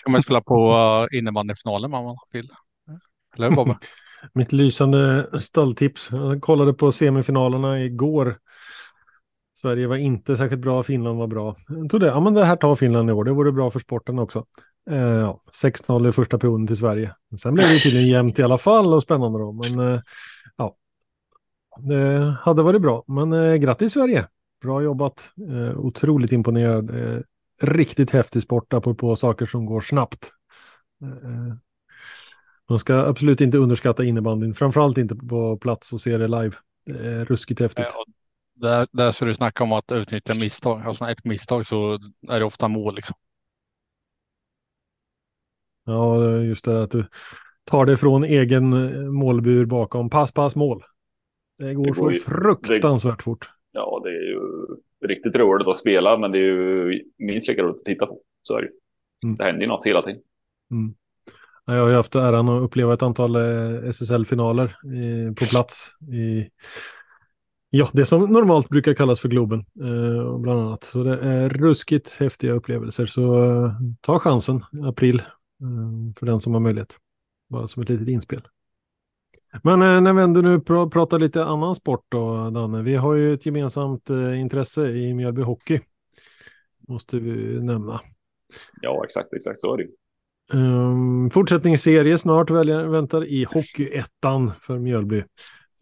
Kan man spela på uh, innebandyfinalen om man vill? Eller hur Bobbe? Mitt lysande stalltips. Jag kollade på semifinalerna igår Sverige var inte särskilt bra, Finland var bra. Jag trodde, ja men det här tar Finland i år, det vore bra för sporten också. Eh, ja, 6-0 i första perioden till Sverige. Sen blev det tydligen jämnt i alla fall och spännande då, men eh, ja. Det hade varit bra, men eh, grattis Sverige! Bra jobbat, eh, otroligt imponerad. Eh, riktigt häftig sport, apropå saker som går snabbt. Eh, eh man ska absolut inte underskatta innebandyn, framförallt inte på plats och se det live. Det är ruskigt häftigt. Eh, där, där så du snackar om att utnyttja misstag. Alltså ett misstag så är det ofta mål liksom. Ja, just det att du tar det från egen målbur bakom. Pass, pass, mål. Det går, det går så ju, fruktansvärt det, fort. Ja, det är ju riktigt roligt att spela, men det är ju minst lika roligt att titta på. Så är det. Mm. Det händer ju något hela tiden. Mm. Jag har ju haft äran att uppleva ett antal eh, SSL-finaler på plats i Ja, det som normalt brukar kallas för Globen, eh, bland annat. Så det är ruskigt häftiga upplevelser. Så eh, ta chansen i april eh, för den som har möjlighet. Bara som ett litet inspel. Men eh, när vi ändå nu pr pratar lite annan sport då, Danne. Vi har ju ett gemensamt eh, intresse i Mjölby Hockey. Måste vi nämna. Ja, exakt, exakt så är det. Um, fortsättningsserie snart väljer, väntar i Hockeyettan för Mjölby.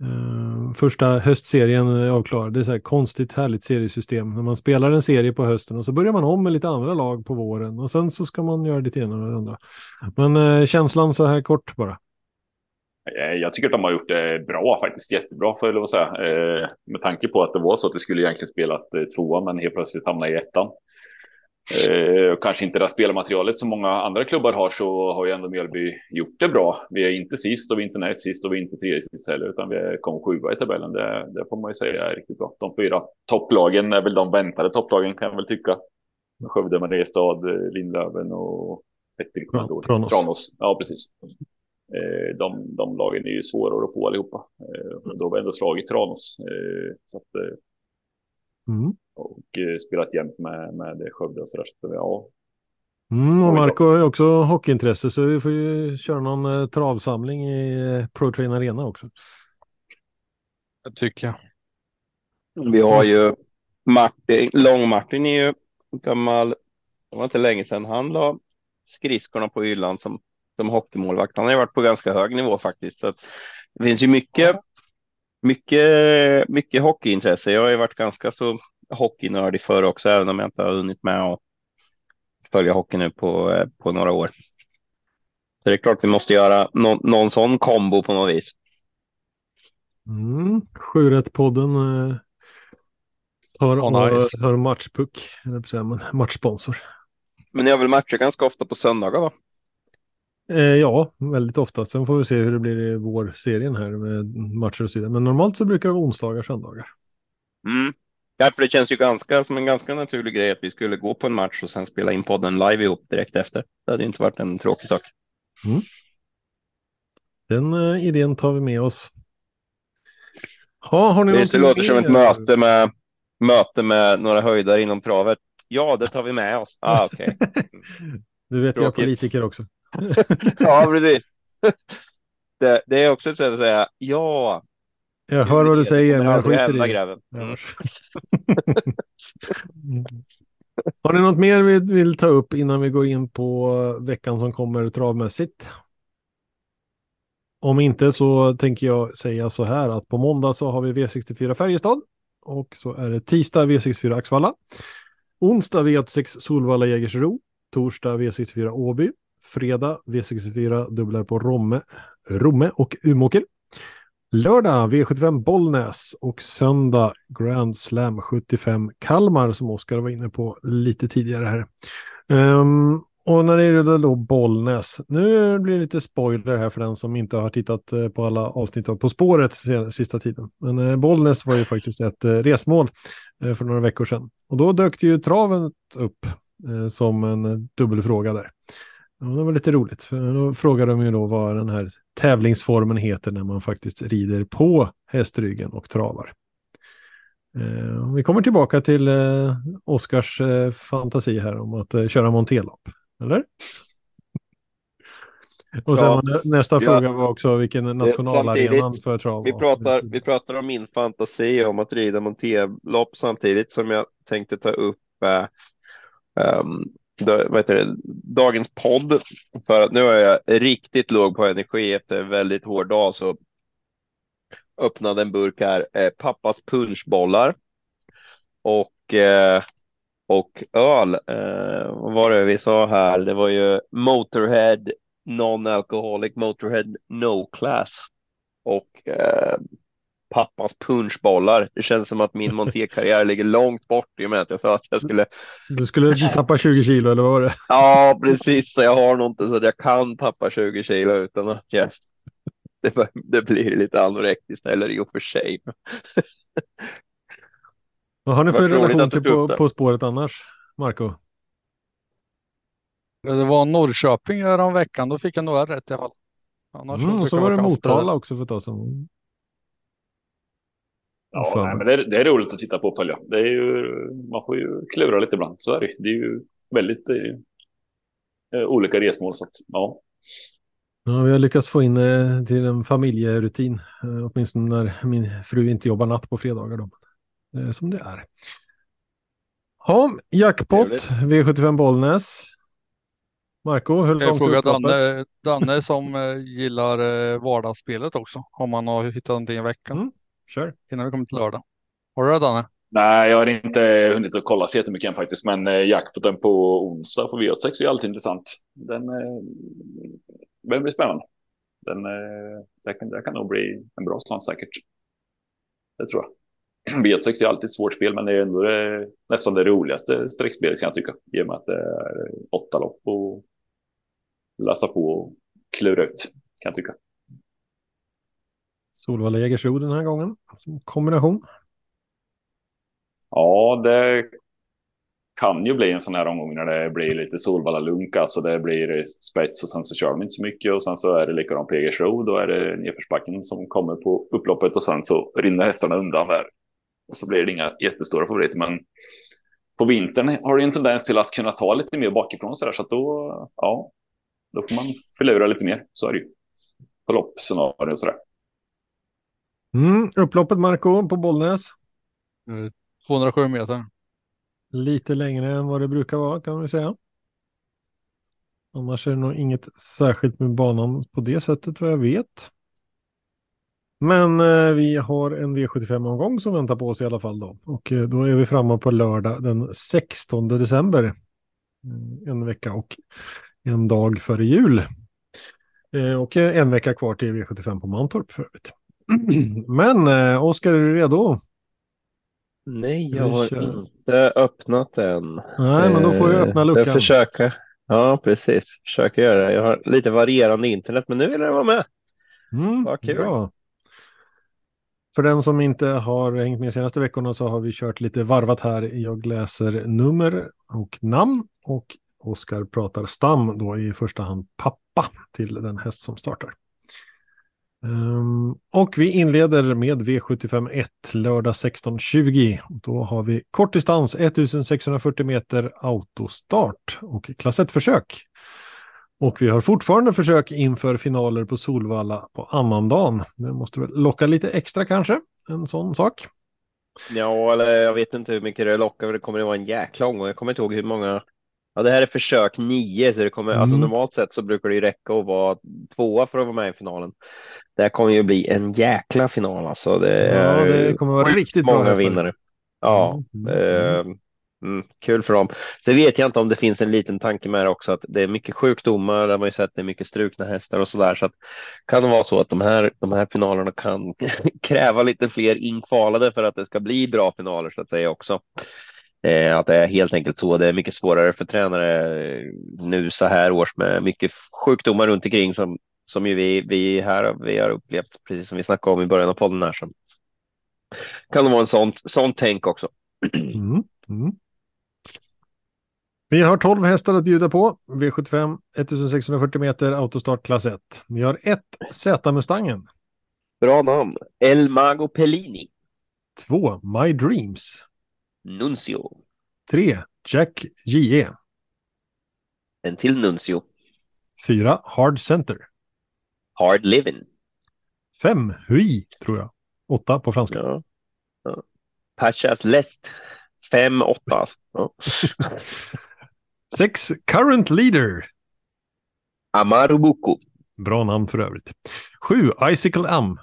Uh, första höstserien avklarad. Det är så här konstigt härligt seriesystem. När man spelar en serie på hösten och så börjar man om med lite andra lag på våren och sen så ska man göra lite ena och det andra. Men uh, känslan så här kort bara. Eh, jag tycker att de har gjort det bra faktiskt, jättebra får jag lov att säga. Uh, med tanke på att det var så att vi skulle egentligen spela tvåa men helt plötsligt hamna i ettan. Kanske inte det spelmaterialet som många andra klubbar har så har ju ändå Mjölby gjort det bra. Vi är inte sist och vi är inte näst sist och vi är inte tredje sist heller utan vi kom sjua i tabellen. Det, det får man ju säga är riktigt bra. De fyra topplagen är väl de väntade topplagen kan jag väl tycka. Skövde, Mariestad, Lindlöven och. Tranås. Tranås. Ja, precis. Eh, de, de lagen är ju svåra att rå på allihopa. Eh, då har vi ändå slagit Tranås. Eh, så att, mm. Och spelat jämt med, med Skövde och sådär. Så ja. Mm, och Marco har ju också hockeyintresse så vi får ju köra någon travsamling i Pro Train Arena också. Det tycker jag. Vi har ju Martin, Lång-Martin är ju gammal, det var inte länge sedan han la skridskorna på hyllan som som hockeymålvakt. Han har ju varit på ganska hög nivå faktiskt. Så det finns ju mycket, mycket, mycket hockeyintresse. Jag har ju varit ganska så hockeynördig förr också, även om jag inte har hunnit med att följa hockey nu på, på några år. Så det är klart vi måste göra no någon sån kombo på något vis. Mm, Sjurätt-podden eh, tar, oh, nice. tar matchpuck, eller matchsponsor. Men ni har väl matcher ganska ofta på söndagar va? Eh, ja, väldigt ofta. Sen får vi se hur det blir i vår-serien här med matcher och så vidare. Men normalt så brukar det vara onsdagar, söndagar. Mm. Ja, för det känns ju ganska som en ganska naturlig grej att vi skulle gå på en match och sen spela in podden live ihop direkt efter. Det hade inte varit en tråkig sak. Mm. Den uh, idén tar vi med oss. Ha, har ni det låter som ett möte med, möte med några höjdare inom travet. Ja, det tar vi med oss. Ah, okay. du vet, jag är politiker också. ja, precis. Det, det, är också ett sätt att säga ja. Jag hör vad du säger, men jag skiter i det. Mm. Har ni något mer vi vill ta upp innan vi går in på veckan som kommer travmässigt? Om inte så tänker jag säga så här att på måndag så har vi V64 Färjestad och så är det tisdag V64 Axvalla. Onsdag V86 Solvalla Jägersro. Torsdag V64 Åby. Fredag V64 dubblar på Romme, Romme och Umåker. Lördag V75 Bollnäs och söndag Grand Slam 75 Kalmar som Oskar var inne på lite tidigare här. Um, och när det gäller då Bollnäs, nu blir det lite spoiler här för den som inte har tittat eh, på alla avsnitt av På spåret sista tiden. Men eh, Bollnäs var ju faktiskt ett eh, resmål för några veckor sedan. Och då dök det ju travet upp som en dubbelfråga där. Ja, det var lite roligt. För då frågade de ju då vad den här tävlingsformen heter när man faktiskt rider på hästryggen och travar. Eh, vi kommer tillbaka till eh, Oskars eh, fantasi här om att eh, köra montelopp. Eller? Och sen ja, nästa ja, fråga var också vilken nationalarenan för trav vi pratar, vi pratar om min fantasi om att rida monterlopp samtidigt som jag tänkte ta upp um, vad heter det, dagens podd. För att nu är jag riktigt låg på energi efter en väldigt hård dag så öppnade en burk här, eh, pappas punschbollar och, eh, och öl. Eh, vad var det vi sa här? Det var ju Motorhead Non-Alcoholic Motorhead No Class och eh, pappas punchbollar. Det känns som att min monterkarriär ligger långt bort i och med att jag sa att jag skulle. Du skulle tappa 20 kilo eller vad var det? Ja, precis. Så jag har nog inte så att jag kan tappa 20 kilo utan att jag... det, det blir lite anorektiskt eller i och för sig. Vad har ni för relation till på, på spåret annars, Marco? Det var Norrköping veckan. Då fick jag nog rätt i alla fall. Annars mm, och så var det Motala också för ett tag sedan. Ja, nej, men det är, det, är roligt att titta på och följa. Det är ju, man får ju klura lite ibland, så är det. Det är ju väldigt eh, eh, olika resmål. Så att, ja. Ja, vi har lyckats få in eh, till en familjerutin, eh, åtminstone när min fru inte jobbar natt på fredagar. Då. Det är som det är. Ja, jackpot, V75 Bollnäs. Marco, hur långt är? Danne, Danne som eh, gillar eh, vardagsspelet också. Om han har hittat någonting i veckan Mm. Kör. innan vi kommer till lördag. Har du det Danne? Nej, jag har inte hunnit att kolla så jättemycket än faktiskt, men eh, jackpoten på onsdag på V86 är alltid intressant. Den, eh, den blir spännande. Den, eh, det, kan, det kan nog bli en bra slant säkert. Det tror jag. V86 är alltid ett svårt spel, men det är ändå det, nästan det roligaste streckspelet kan jag tycka. I och med att det är åtta lopp och läsa på och klura ut, kan jag tycka. Solvalla Jägersro den här gången. Alltså som kombination. Ja, det kan ju bli en sån här omgång när det blir lite Solvalla lunk, alltså det blir spets och sen så kör de inte så mycket och sen så är det likadant på Jägersro, då är det nedförsbacken som kommer på upploppet och sen så rinner hästarna undan där. Och så blir det inga jättestora favoriter, men på vintern har det en tendens till att kunna ta lite mer bakifrån så där, så att då, ja, då får man förlora lite mer, så är det ju. På loppscenario och så där. Mm. Upploppet Marco på Bollnäs. Eh, 207 meter. Lite längre än vad det brukar vara kan vi säga. Annars är det nog inget särskilt med banan på det sättet vad jag vet. Men eh, vi har en V75-omgång som väntar på oss i alla fall då. Och eh, då är vi framme på lördag den 16 december. Mm, En vecka och en dag före jul. Eh, och eh, en vecka kvar till V75 på Mantorp för övrigt. Men eh, Oskar, är du redo? Nej, jag har kör. inte öppnat än. Nej, men då får du Eh, öppna Jag luckan. försöker. Ja, precis. Försöker göra det. Jag har lite varierande internet, men nu vill jag vara med. Mm, Vad kul. bra. För den som inte har hängt med senaste veckorna så har vi kört lite varvat här. Jag läser nummer och namn och Oskar pratar stam då i första hand pappa till den häst som startar. Ehm, och vi inleder med V75 1 lördag 16.20. Då har vi kort distans 1640 meter autostart och klass 1-försök. Och vi har fortfarande försök inför finaler på Solvalla på annandagen. Det måste väl locka lite extra kanske, en sån sak. Ja, eller jag vet inte hur mycket det lockar, för det kommer att vara en jäkla omgång. Jag kommer inte ihåg hur många. Ja, det här är försök nio, så det kommer, alltså Mm. normalt sett så brukar det ju räcka att vara tvåa för att vara med i finalen. Det här kommer ju bli en jäkla final alltså. Det Ja, det kommer vara riktigt bra många hästar. vinnare. Ja, Mm, eh, mm, kul för dem. Sen vet jag inte om det finns en liten tanke med det också, att det är mycket sjukdomar, där man ju sett det är mycket strukna hästar och sådär, så att kan det vara så att de här, de här finalerna kan kräva lite fler inkvalade för att det ska bli bra finaler så att säga också. Eh, att det är helt enkelt så. Det är mycket svårare för tränare nu så här års med mycket sjukdomar runt omkring som, som ju vi, vi här vi har upplevt, precis som vi snackade om i början av podden här. Så kan det vara en sånt, sånt tänk också. Mm, mm. Vi har 12 hästar att bjuda på. V75 1640 meter autostart klass 1. Vi har ett Z-Mustangen, Bra namn. El Mago Pellini. två My Dreams, Nuncio. tre Jack J.E., En till Nuncio. fyra Hard Center, Hard Living. fem Hui, tror jag, åtta på franska. Ja. ja. Pachas Lest. Fem, åtta. Ja. Sex Current Leader, Amaru Buku. bra namn för övrigt. Sju Icicle Am,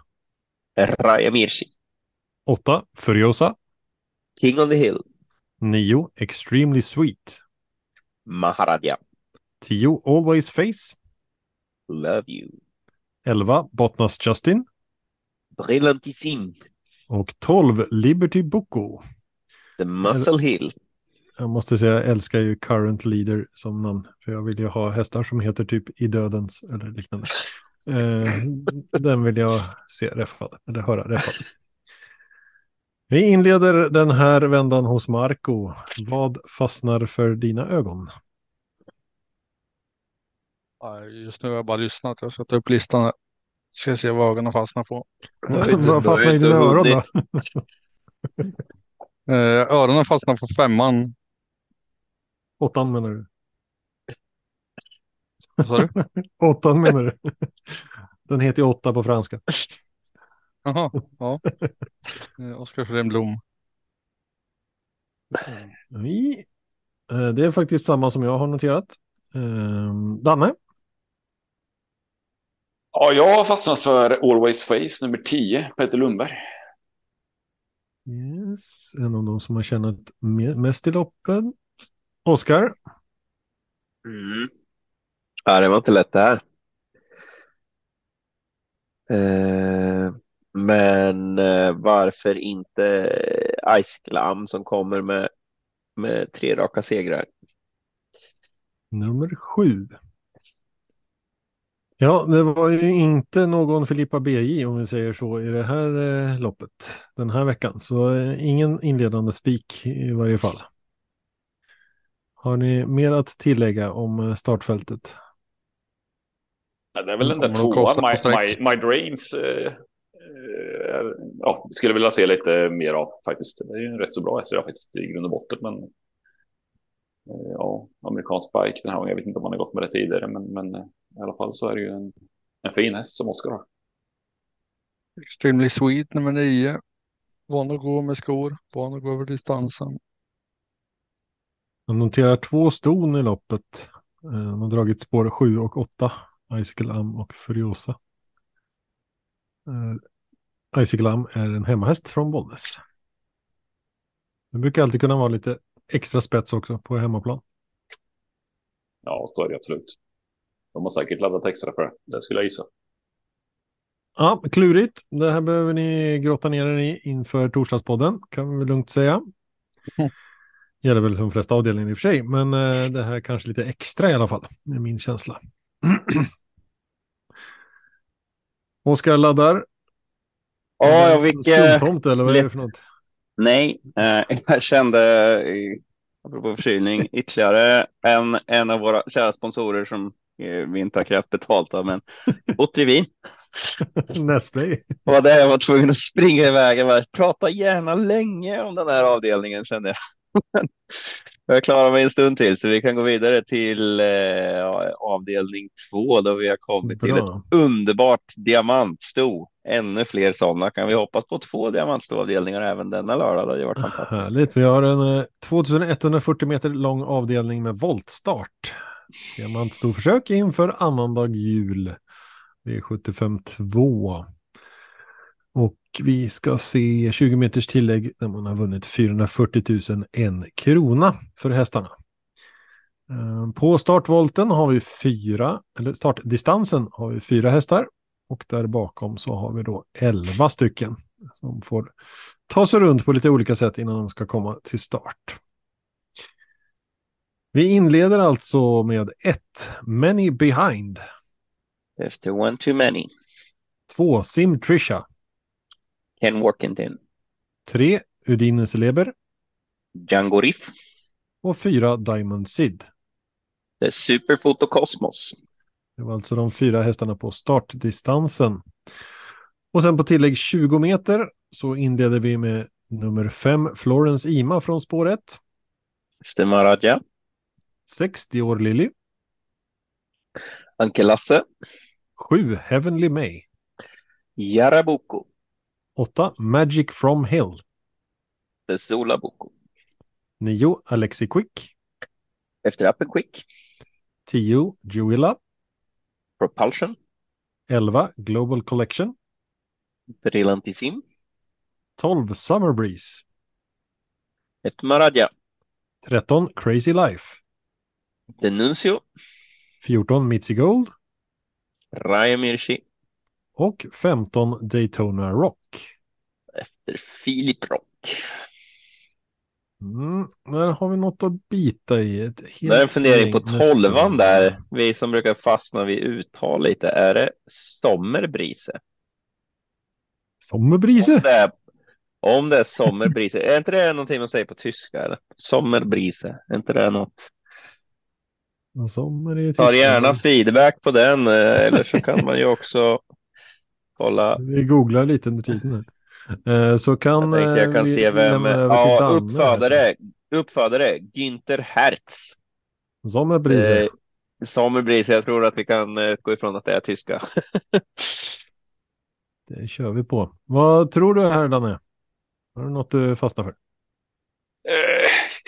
Raya Mirchi. åtta Furiosa, King on the Hill. nio Extremely Sweet, Maharadja. tio Always Face, Love you. Elva Bottnas Justin Brillantissim. och tolv Liberty Boko. The Muscle Hill. Jag måste säga, jag älskar ju Current Leader som namn. För jag vill ju ha hästar som heter typ I dödens eller liknande. Eh, den vill jag se räffad, eller höra räffad. Vi inleder den här vändan hos Marco. Vad fastnar för dina ögon? Just nu har jag bara lyssnat. Jag ska ta upp listan. här. Ska se vad ögonen fastnar på. Vad fastnar i dina öron då? Eh, öronen fastnar på femman. Åttan menar du? Vad sa du? Åttan menar du? Den heter ju åtta på franska. Jaha, ja. Eh, Oskar. Vi, eh, det är faktiskt samma som jag har noterat. Danne? Ja, jag har fastnat för Always Face nummer 10, Peter Lundberg. Yes, en av de som har tjänat mest i loppet. Oskar? Mm. Ja, det var inte lätt det här. Eh, men eh, varför inte Ice Glam som kommer med, med tre raka segrar? Nummer sju. Ja, det var ju inte någon Filippa BJ om vi säger så i det här eh, loppet den här veckan. Så eh, ingen inledande spik i varje fall. Har ni mer att tillägga om eh, startfältet? Ja, det är väl den där tvåan, my, my, my, Dreams. Eh, eh, ja, skulle vilja se lite mer av faktiskt. Det är ju en rätt så bra SRA faktiskt i grund och botten. Men eh, ja, amerikansk bike den här gången. Jag vet inte om man har gått med det tidigare, men, men eh, i alla fall så är det ju en, en fin häst som Oskar har. Extremely Sweet nummer nio. Van att gå med skor, van att gå över distansen. Jag noterar två ston i loppet. De har dragit spår 7 och 8. Icicle Am och Furiosa. Uh, Icicle Am är en hemmahäst från Bollnäs. Det brukar alltid kunna vara lite extra spets också på hemmaplan. Ja, så är det absolut. De har säkert laddat extra för det, det skulle jag gissa. Ja, klurigt. Det här behöver ni grotta ner er i inför torsdagspodden, kan vi väl lugnt säga. Mm. Gäller väl de flesta avdelningar i och för sig, men eh, det här kanske lite extra i alla fall, är min känsla. Oskar laddar. Ja, jag fick... Skumtomt eller vad är det för något? Nej, eh, jag kände, apropå förkylning, ytterligare en, en av våra kära sponsorer som eh, vi inte har krävt betalt av, men Otrivin. Nesplay. Och det jag var tvungen att springa iväg. Jag prata gärna länge om den här avdelningen kände jag. Jag klarar mig en stund till så vi kan gå vidare till eh, avdelning två då vi har kommit Bra. till ett underbart diamantsto. Ännu fler sådana. Kan vi hoppas på två diamantstoavdelningar även denna lördag? Det hade varit fantastiskt. Härligt. Vi har en 2140 eh, meter lång avdelning med voltstart. Diamantstorförsök inför annandag jul. Det är 75 2. Och vi ska se 20 meters tillägg där man har vunnit 440 000 en krona för hästarna. Eh, på startvolten har vi fyra, eller startdistansen har vi fyra hästar och där bakom så har vi då elva stycken som får ta sig runt på lite olika sätt innan de ska komma till start. Vi inleder alltså med ett Many Behind. Efter one too many. Två Sim Trisha. Ken Workington. Tre Udine Celeber. Django Riff. Och fyra Diamond Sid. The Superfoto Cosmos. Det var alltså de fyra hästarna på startdistansen. Och sen på tillägg 20 meter så inleder vi med nummer 5 Florence Ima från spår 1. Efter Maradja. 60 år Lilly. Anke Lasse. 7 Heavenly May. Jarabuco. 8. Magic from Hill. Sola Boko. 9. Alexi Quick. Efter appen Quick. 10. Juila. Propulsion. 11. Global Collection. Brillantissim. 12. Summer Breeze. Efter Maradja. 13. Crazy Life. Denuncio. 14. Mitzi Gold. Raya Mirchi. Och 15 Daytona Rock. Efter Filip Rock. Mm, där har vi något att bita i. Ett helt det är en fundering på tolvan där. Vi som brukar fastna vid uttal lite. Är det Sommerbrise? Sommerbrise? Om det är, om det är Sommerbrise. är inte det någonting man säger på tyska? Eller? Sommerbrise. Är inte det något? Är Tar gärna feedback på den. Eh, eller så kan man ju också kolla. Vi googlar lite under tiden. Här. Eh, så kan jag, jag kan se vem. Ja, uppfödare. Uppfödare Günther Hertz. Sommerbrise. Eh, Sommerbrise. Jag tror att vi kan eh, gå ifrån att det är tyska. det kör vi på. Vad tror du här Danne? Har du något du fastnar för?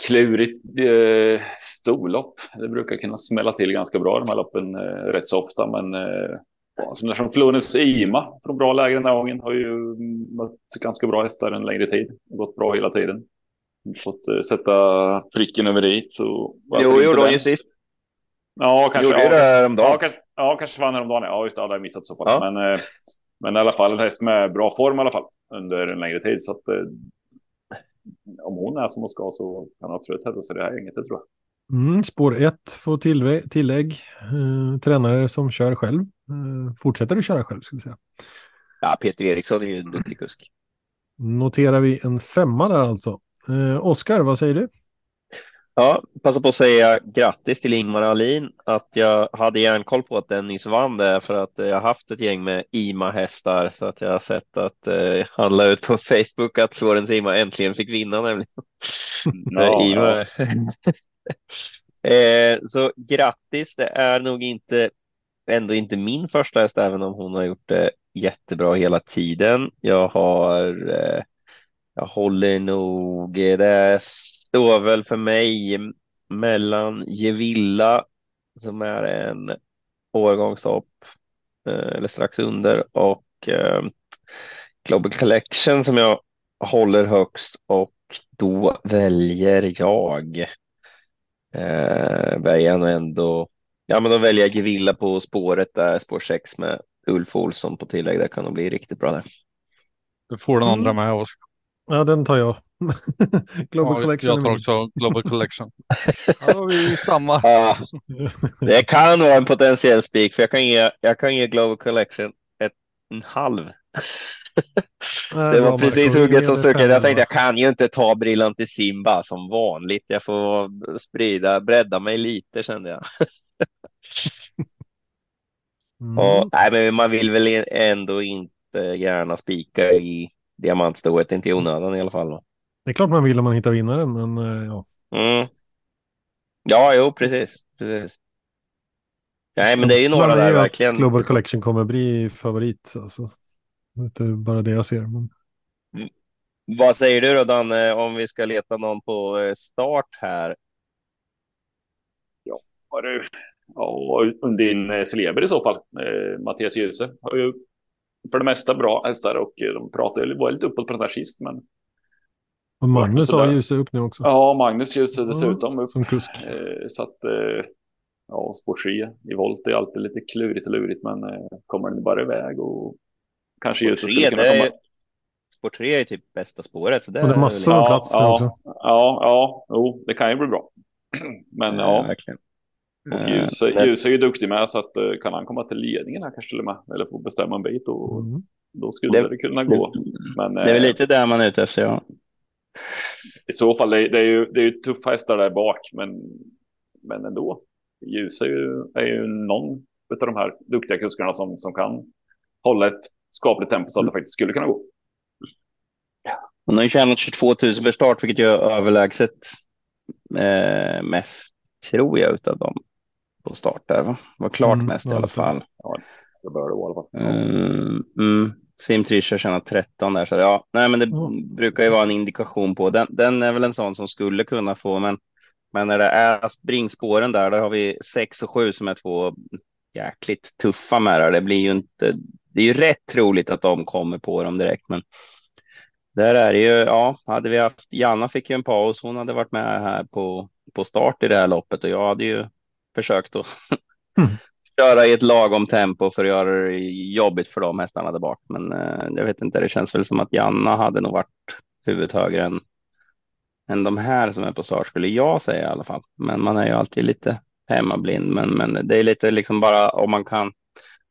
Klurigt eh, storlopp. Det brukar kunna smälla till ganska bra de här loppen eh, rätt så ofta. Men eh, sådana som Florens Ima från bra läge den här gången har ju mött ganska bra hästar en längre tid. Gått bra hela tiden. Fått eh, sätta pricken över dit. Så jo, gjorde hon ju sist. Ja, kanske. Gjorde ja, det häromdagen. Ja, kanske, ja, kanske vann häromdagen. Ja, just det. Ja, det har jag missat så fall. Ja. Men, eh, men i alla fall en häst med bra form i alla fall under en längre tid. Så att eh, om hon är som hon ska så kan hon absolut hävda sig det här gänget, det tror jag. Mm, spår 1 får tillägg. Eh, tränare som kör själv. Eh, fortsätter att köra själv, skulle säga. Ja, Peter Eriksson är ju en duktig kusk. Noterar vi en femma där alltså. Eh, Oskar, vad säger du? Ja, passa på att säga grattis till Ingmar Alin att jag hade järnkoll på att den nyss vann det för att jag har haft ett gäng med IMA-hästar så att jag har sett att eh, han la ut på Facebook att Florens IMA äntligen fick vinna nämligen. Ja, IMA. eh, så grattis, det är nog inte ändå inte min första häst även om hon har gjort det jättebra hela tiden. Jag har eh, jag håller nog, det står väl för mig mellan Gevilla som är en årgångstopp eh, eller strax under och eh, Global Collection som jag håller högst och då väljer jag eh, väljer jag nog ändå ja men då väljer jag Gevilla på spåret där spår 6 med Ulf Olsson på tillägg det kan nog bli riktigt bra där. Du får den andra med oss. Ja, den tar jag. Global ja, Collection. Jag tar också Global Collection. ja, vi är samma. Ja, det kan vara en potentiell spik för jag kan ge, jag kan ge Global Collection ett, en halv. det var precis hugget som stucket. Jag tänkte jag kan ju inte ta Brillant i Simba som vanligt. Jag får sprida, bredda mig lite kände jag. mm. Och, nej, men man vill väl ändå inte gärna spika i diamantstoet, inte i onödan i alla fall. Det är klart man vill om man hittar vinnaren, men eh, ja. Mm. Ja, jo, precis, precis. Nej, men det är ju några där verkligen. Global Collection kommer bli favorit. Alltså. Det är bara det jag ser. Men... Mm. Vad säger du då Danne, om vi ska leta någon på eh, start här? Ja, du. Ja, Undin eh, Celeber i så fall. Mattias Djuse har ju för det mesta bra hästar och de pratade, var lite uppåt på den där sist. Men... Och Magnus har ju sig upp nu också. Ja, Magnus ju sig dessutom upp. Som kusk. Eh, så att, eh, ja, spår i volt är alltid lite klurigt och lurigt, men eh, kommer den bara iväg och kanske Ljuse skulle kunna komma. Spår 3 är typ bästa spåret. Så det och det är massor med plats ja, också. Ja, ja, jo, det kan ju bli bra. Men ja, ja verkligen. Och Ljus, är ju duktig med så att uh, kan han komma till ledningen här kanske till och med eller få bestämma en bit och mm. då skulle det, det kunna gå. Men, det är väl lite där man är ute efter. Ja. I så fall, det, det är ju, det är ju tuffa hästar där bak, men, men ändå. Ljus är ju, är ju någon av de här duktiga kuskarna som, som kan hålla ett skapligt tempo så att det faktiskt skulle kunna gå. Hon har ju tjänat 22 000 per start, vilket är överlägset eh, mest, tror jag, utav dem på start där. Va? Var klart mm, mest i alla fall. Ja, det bör det vara i alla fall. Mm, mm. Simtrish har tjänat 13 där, så ja, nej, men det mm. brukar ju vara en indikation på den. Den är väl en sån som skulle kunna få, men men när det är springspåren där, där har vi 6 och 7 som är två jäkligt tuffa med det. blir ju inte. Det är ju rätt troligt att de kommer på dem direkt, men. Där är det ju, ja, hade vi haft Janna fick ju en paus. Hon hade varit med här på på start i det här loppet och jag hade ju försökt att mm. köra i ett lagom tempo för att göra det jobbigt för de hästarna där bak. Men eh, jag vet inte, det känns väl som att Janna hade nog varit huvudet högre än, än de här som är på start skulle jag säga i alla fall. Men man är ju alltid lite hemmablind, men, men det är lite liksom bara om man kan.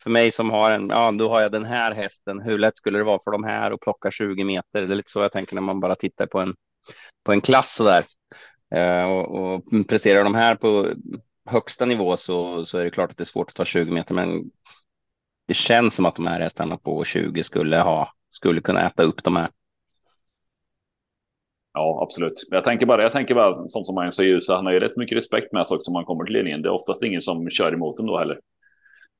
För mig som har en, ja, då har jag den här hästen. Hur lätt skulle det vara för de här att plocka 20 meter? Det är lite så jag tänker när man bara tittar på en på en klass så där. Eh, och, och presterar de här på högsta nivå så, så är det klart att det är svårt att ta 20 meter, men det känns som att de här hästarna på 20 skulle ha, skulle kunna äta upp de här. Ja, absolut. Jag tänker bara, jag tänker bara sånt som Magnus Ljusa, han har ju rätt mycket respekt med sig också om man kommer till ledningen. Det är oftast ingen som kör emot dem då heller.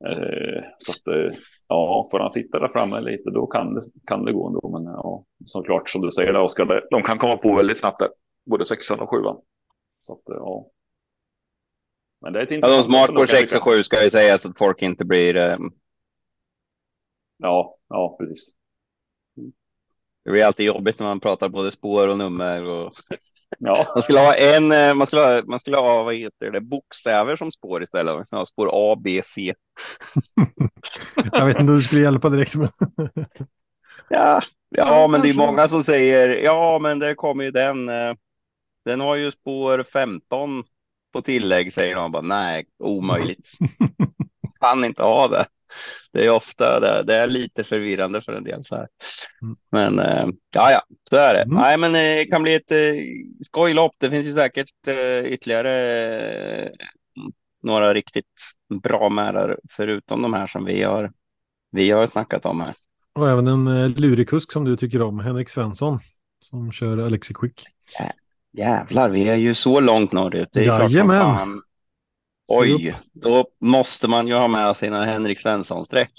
Eh, så att, eh, ja, får han sitta där framme lite, då kan det, kan det gå ändå. Men ja, såklart som du säger, där, Oskar, de kan komma på väldigt snabbt där både sexan och sjuan. Så att, eh, ja. Men det är ett Ja, de intressant smart lopp ändå, på kan jag 6 och tycka. 7 ska ju säga så att folk inte blir. Eh, Ja, ja, precis. det blir alltid jobbigt när man pratar både spår och nummer och Ja, man skulle ha en. eh, Man skulle ha, man skulle ha vad heter det bokstäver som spår istället. Ja, spår A, B, C. Jag vet inte om du skulle hjälpa direkt. Men... Ja, Ja, ja, men det är många som säger ja, men där kommer ju den. eh, Den har ju spår 15 på tillägg säger de. Bara, Nej, omöjligt. Kan inte ha det. Det är ofta det. Det är lite förvirrande för en del så här. Mm. Men eh, ja, ja, så är det. Mm. Nej, men eh, det kan bli ett eh, skojlopp. Det finns ju säkert ytterligare några riktigt bra märar förutom de här som vi har. Vi har snackat om här. Och även en eh, lurig kusk som du tycker om, Henrik Svensson, som kör Alexi Quick. Jävlar, vi är ju så långt norrut. Det är klart Jajamän. fan. Se Oj, då måste man ju ha med sina Henrik Svensson-streck.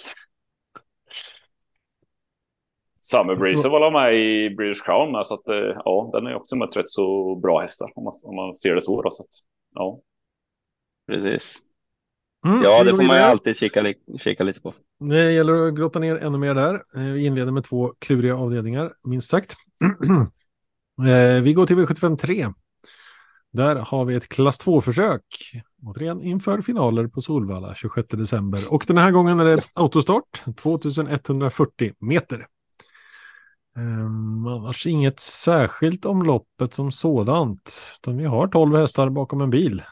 Summer Breeze var väl med i British Crown med, så att eh, ja, den är också mött rätt så bra hästar om man, om man ser det så. Då, så att, ja. Precis. Mm, Ja, det får man ju alltid kika, li- kika lite på. Det gäller att grotta ner ännu mer där. Eh, Vi inleder med två kluriga avdelningar, minst sagt. Eh, Vi går till V75 3. Där har vi ett klass 2-försök. Återigen inför finaler på Solvalla 26 december. Och den här gången är det autostart, 2140 meter. Um, annars inget särskilt om loppet som sådant. Utan vi har 12 hästar bakom en bil.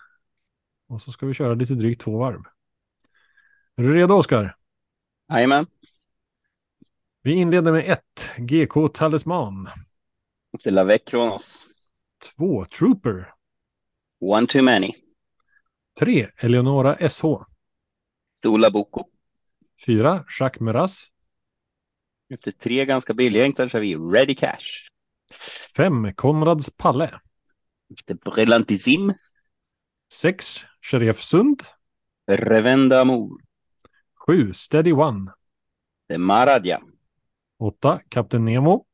Och så ska vi köra lite drygt två varv. Är du redo Oskar? Jajamän. Vi inleder med 1. GK Talisman. De la Vec Kronos. 2. Trooper. One too many. 3. Eleonora SH. Dola Boko. 4. Jacques Meras. Efter tre ganska billiga enklar så har vi Ready Cash. 5. Konrads Palle. Efter Brillantissim. 6. Sheriff Sund. Revenda Amour. 7. Steady One. De Maradja. 8. Kapten Nemo.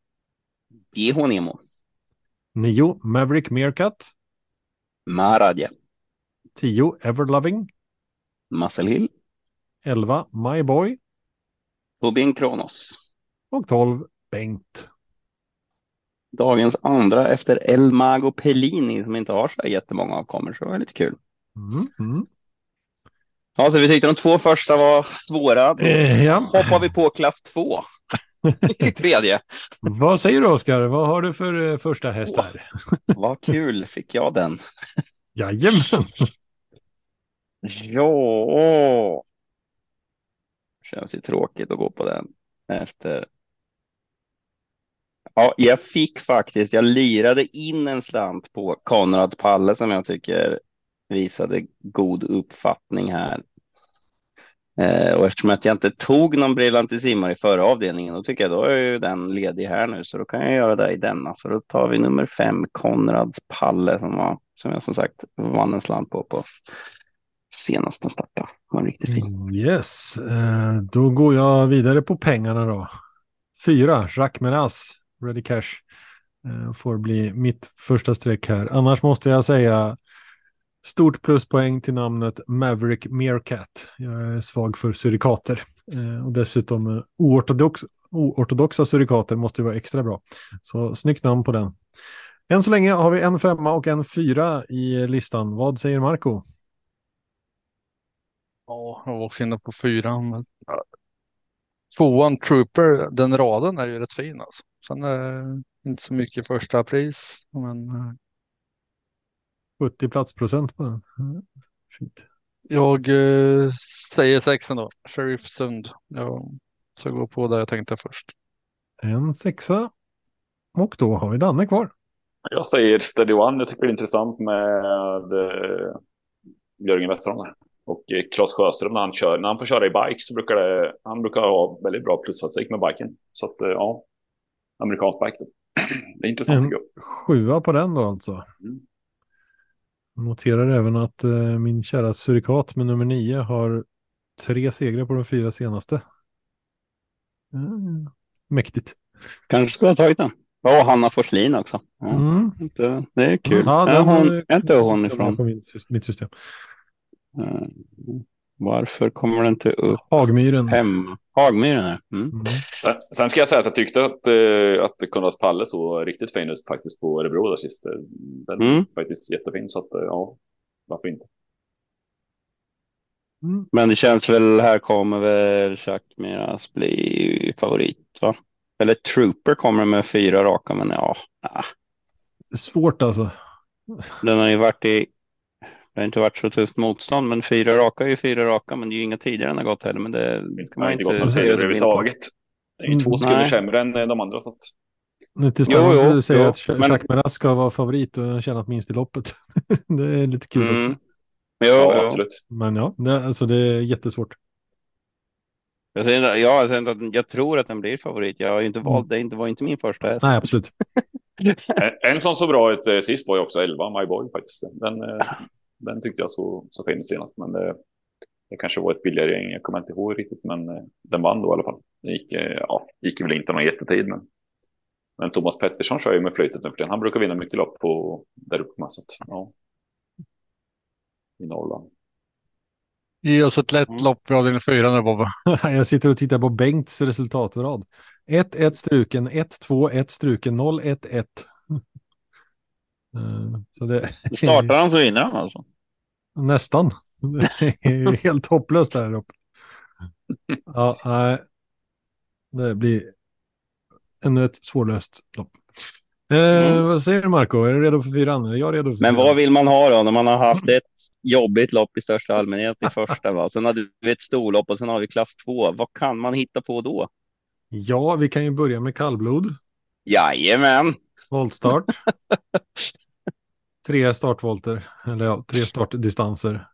GH Nemo. 9. Maverick Meerkat. Maradja. 10. Everloving. Muscle Hill. 11. My Boy. Tobin Kronos. Och 12. Bengt. Dagens andra efter El Mago Pellini som inte har så jättemånga avkommor så det var lite kul. Mm, mm. Ja, så vi tyckte de två första var svåra. Eh, ja. hoppar vi på klass två i tredje. Vad säger du Oskar? Vad har du för eh, första häst här? Vad kul fick jag den. Jajamän. Ja. Känns ju tråkigt att gå på den efter. Ja, jag fick faktiskt, jag lirade in en slant på Konrad Palle som jag tycker visade god uppfattning här. Eh, och eftersom att jag inte tog någon brillantissimmar i förra avdelningen, då tycker jag då är ju den ledig här nu, så då kan jag göra det i denna. Så då tar vi nummer fem, Konrads Palle, som, var, som jag som sagt vann en slant på, på senast den startade. Var riktigt fin. Mm, yes, eh, då går jag vidare på pengarna då. Fyra, Jacques Meras, Ready Cash. Eh, får bli mitt första streck här. Annars måste jag säga stort pluspoäng till namnet Maverick Meerkat. Jag är svag för surikater. Eh, och dessutom eh, oortodox, oortodoxa surikater måste vara extra bra. Så snyggt namn på den. Än så länge har vi en femma och en fyra i listan. Vad säger Marco? Ja, jag var också inne på fyran. Men... Tvåan Trooper, den raden är ju rätt fin alltså. Sen är det inte så mycket första pris. Men eh, 70 platsprocent på den. Mm, Fint. jag eh, säger sexan då. Sheriff Sund. Jag ska gå på där jag tänkte först. En sexa. Och då har vi Danne kvar. Jag säger Steady One. Jag tycker det är intressant med eh, Jörgen Wetterholm där. Och eh, Claes Sjöström när han kör. När han får köra i bike så brukar det, han brukar ha väldigt bra plusstatistik med biken. Så att eh, ja, amerikansk bike då. Det är intressant En tycker jag. sjua på den då alltså. Mm. Noterar även att eh, min kära surikat med nummer nio har tre segrar på de fyra senaste. Mm. Mäktigt. Kanske skulle ha tagit den. Ja, Hanna Forslin också. Ja, Mm. inte- Det är kul. Ja, är, hon, är- inte hon ifrån? På mitt system. Eh, Varför kommer det inte upp Hagmyren. hemma? Hagmyren. Mm. Mm. Sen- ska jag säga att jag tyckte att, eh, att Konrads Palle såg riktigt fin ut faktiskt på Örebro där sist. Den Mm. är faktiskt jättefin så att eh, ja, varför inte? Mm. Men det känns väl, här kommer väl Jacques Miras bli favorit va? Eller Trooper kommer med fyra raka, men ja. ah. Svårt alltså. Den har ju varit i, det har inte varit så tufft motstånd, men fyra raka är ju fyra raka, men det är ju inga tidigare den har gått heller. Men det Det man inte gått inte det på. överhuvudtaget. Det är ju två Mm, sekunder sämre än eh, de andra. Så att, Lite Jo, spännande jo, att säga jo, att men- Jacques Meras ska vara favorit och har tjänat minst i loppet. det är lite kul Mm. också. Jo, ja, jo. absolut. Men ja, det, alltså det är jättesvårt. Jag, säger, inte- ja, jag, säger inte att jag tror att den blir favorit. Jag har ju inte Mm. valt, det inte- var inte min första häst. Nej, absolut. En- En som såg bra ut eh, sist var ju också 11, My Boy faktiskt. Den, eh, den tyckte jag så, så fin ut senast. Men det, det kanske var ett billigare gäng, jag kommer inte ihåg riktigt. Men eh, den vann då i alla fall. Det gick, eh, ja, gick väl inte någon jättetid. Men, men Thomas Pettersson kör ju med flytet nu för tiden. Han brukar vinna mycket lopp på, där uppe på masset. Ja. I Norrland. Ge oss ett lätt Mm. lopp i avdelning fyra nu Bobbe. Jag sitter och tittar på Bengts resultatrad. 1, 1 struken, 1, 2, 1 struken, 0, 1, 1. Eh, Så det Startar han så vinner han alltså. Nästan. Det är helt hopplöst där uppe. Ja, nej. Det blir ännu ett svårlöst lopp. Eh, Mm. Vad säger du Marco? Är du redo för fyran? Är jag redo för Men fyran? vad vill man ha då när man har haft ett jobbigt lopp i största allmänhet i första? Va? Sen hade vi ett storlopp och sen har vi klass två. Vad kan man hitta på då? Ja, vi kan ju börja med kallblod. Jajamän! Voltstart. tre startvolter, eller ja, tre startdistanser.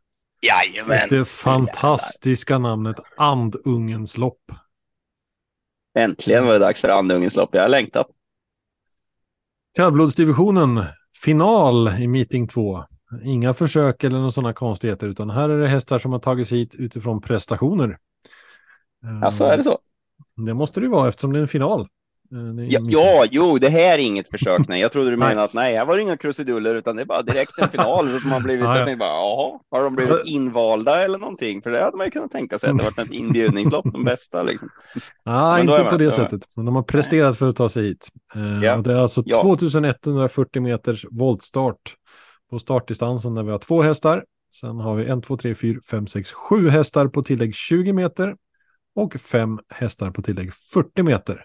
Jajamän! det fantastiska namnet Andungens lopp. Äntligen var det dags för andungens lopp. Jag har längtat. Kallblodsdivisionen, final i meeting 2. Inga försök eller några sådana konstigheter, utan här är det hästar som har tagits hit utifrån prestationer. Eh, Alltså är det så? Det måste det ju vara eftersom det är en final. Eh, Ja, ja, jo, det här är inget försök. Nej, jag trodde du Nej. menade att nej, här var det inga krusiduller, utan det är bara direkt en final. som har blivit, Ja, ja. bara, har de blivit invalda eller någonting? För det hade man ju kunnat tänka sig att det varit ett inbjudningslopp, de bästa liksom. Nej, då är inte på det sättet. Men de har presterat för att ta sig hit. Eh, Ja. det är alltså Ja. 2140 meters voltstart på startdistansen där vi har två hästar. Sen har vi en, två, tre, fyra, fem, sex, sju hästar på tillägg 20 meter och fem hästar på tillägg 40 meter.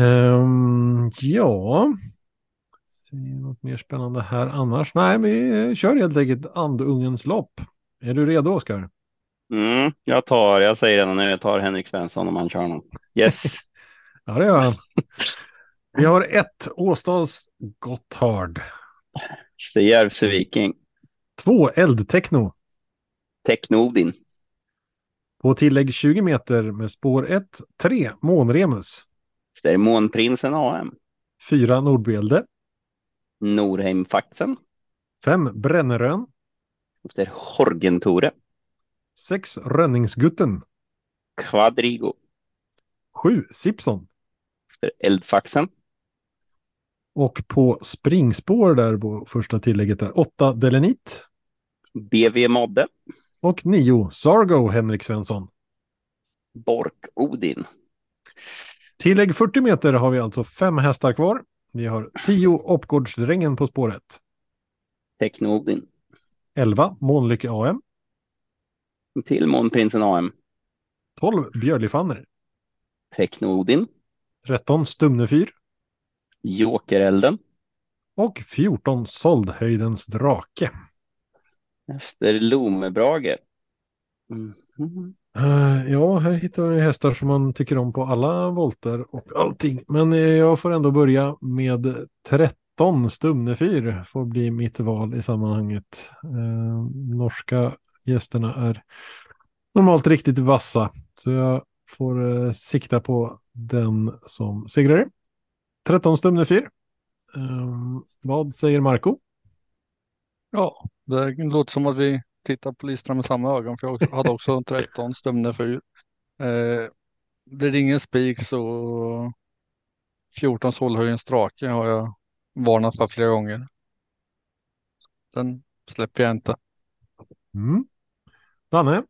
Ehm, ja, ser något mer spännande här annars? Nej, vi kör helt enkelt Andungens lopp. Är du redo, Oskar? Mm, jag tar, jag säger redan nu, jag tar Henrik Svensson om han kör någon. Yes, Ja, det gör han. Vi har ett Åsdals Gotthard. det är Järvsö Viking, Två Eldtechno Technodin, på tillägg 20 meter med spår 1. Tre Månremus. Det är Månprinsen AM, Fyra Nordbjälde. Norheimfaxen, Fem Brännerön. är Horgentore, Sex Rönningsgutten. Quadrigo, Sju Sipson. är Eldfaxen, Och på springspår där på första tillägget där. Åtta Delenit. BV Modde, Och nio Sargo Henrik Svensson. Bork Odin, Tillägg 40 meter har vi alltså fem hästar kvar. Vi har 10 Oppgårdsdrängen på spåret. Technodin, 11 Månlycke AM. till Månprinsen AM, 12 Björlifanner. Technodin, 13 Stumnefyr. Jokerelden, Och 14 Soldhöjdens drake. efter Lomebrage. Mm. Eh, ja, här hittar vi hästar som man tycker om på alla volter och allting. Men eh, jag får ändå börja med 13 Stumnefyr får bli mitt val i sammanhanget. Eh, norska gästerna är normalt riktigt vassa. Så jag får sikta på den som segrare. 13 Stumnefyr. Vad säger Marco? Ja, det låter som att vi tittar på listan med samma ögon för jag hade också 13 Stumne 4. Eh, blir det ingen spik så 14 Solhöjens drake har jag varnat för flera gånger. Den släpper jag inte. Mm. Danne?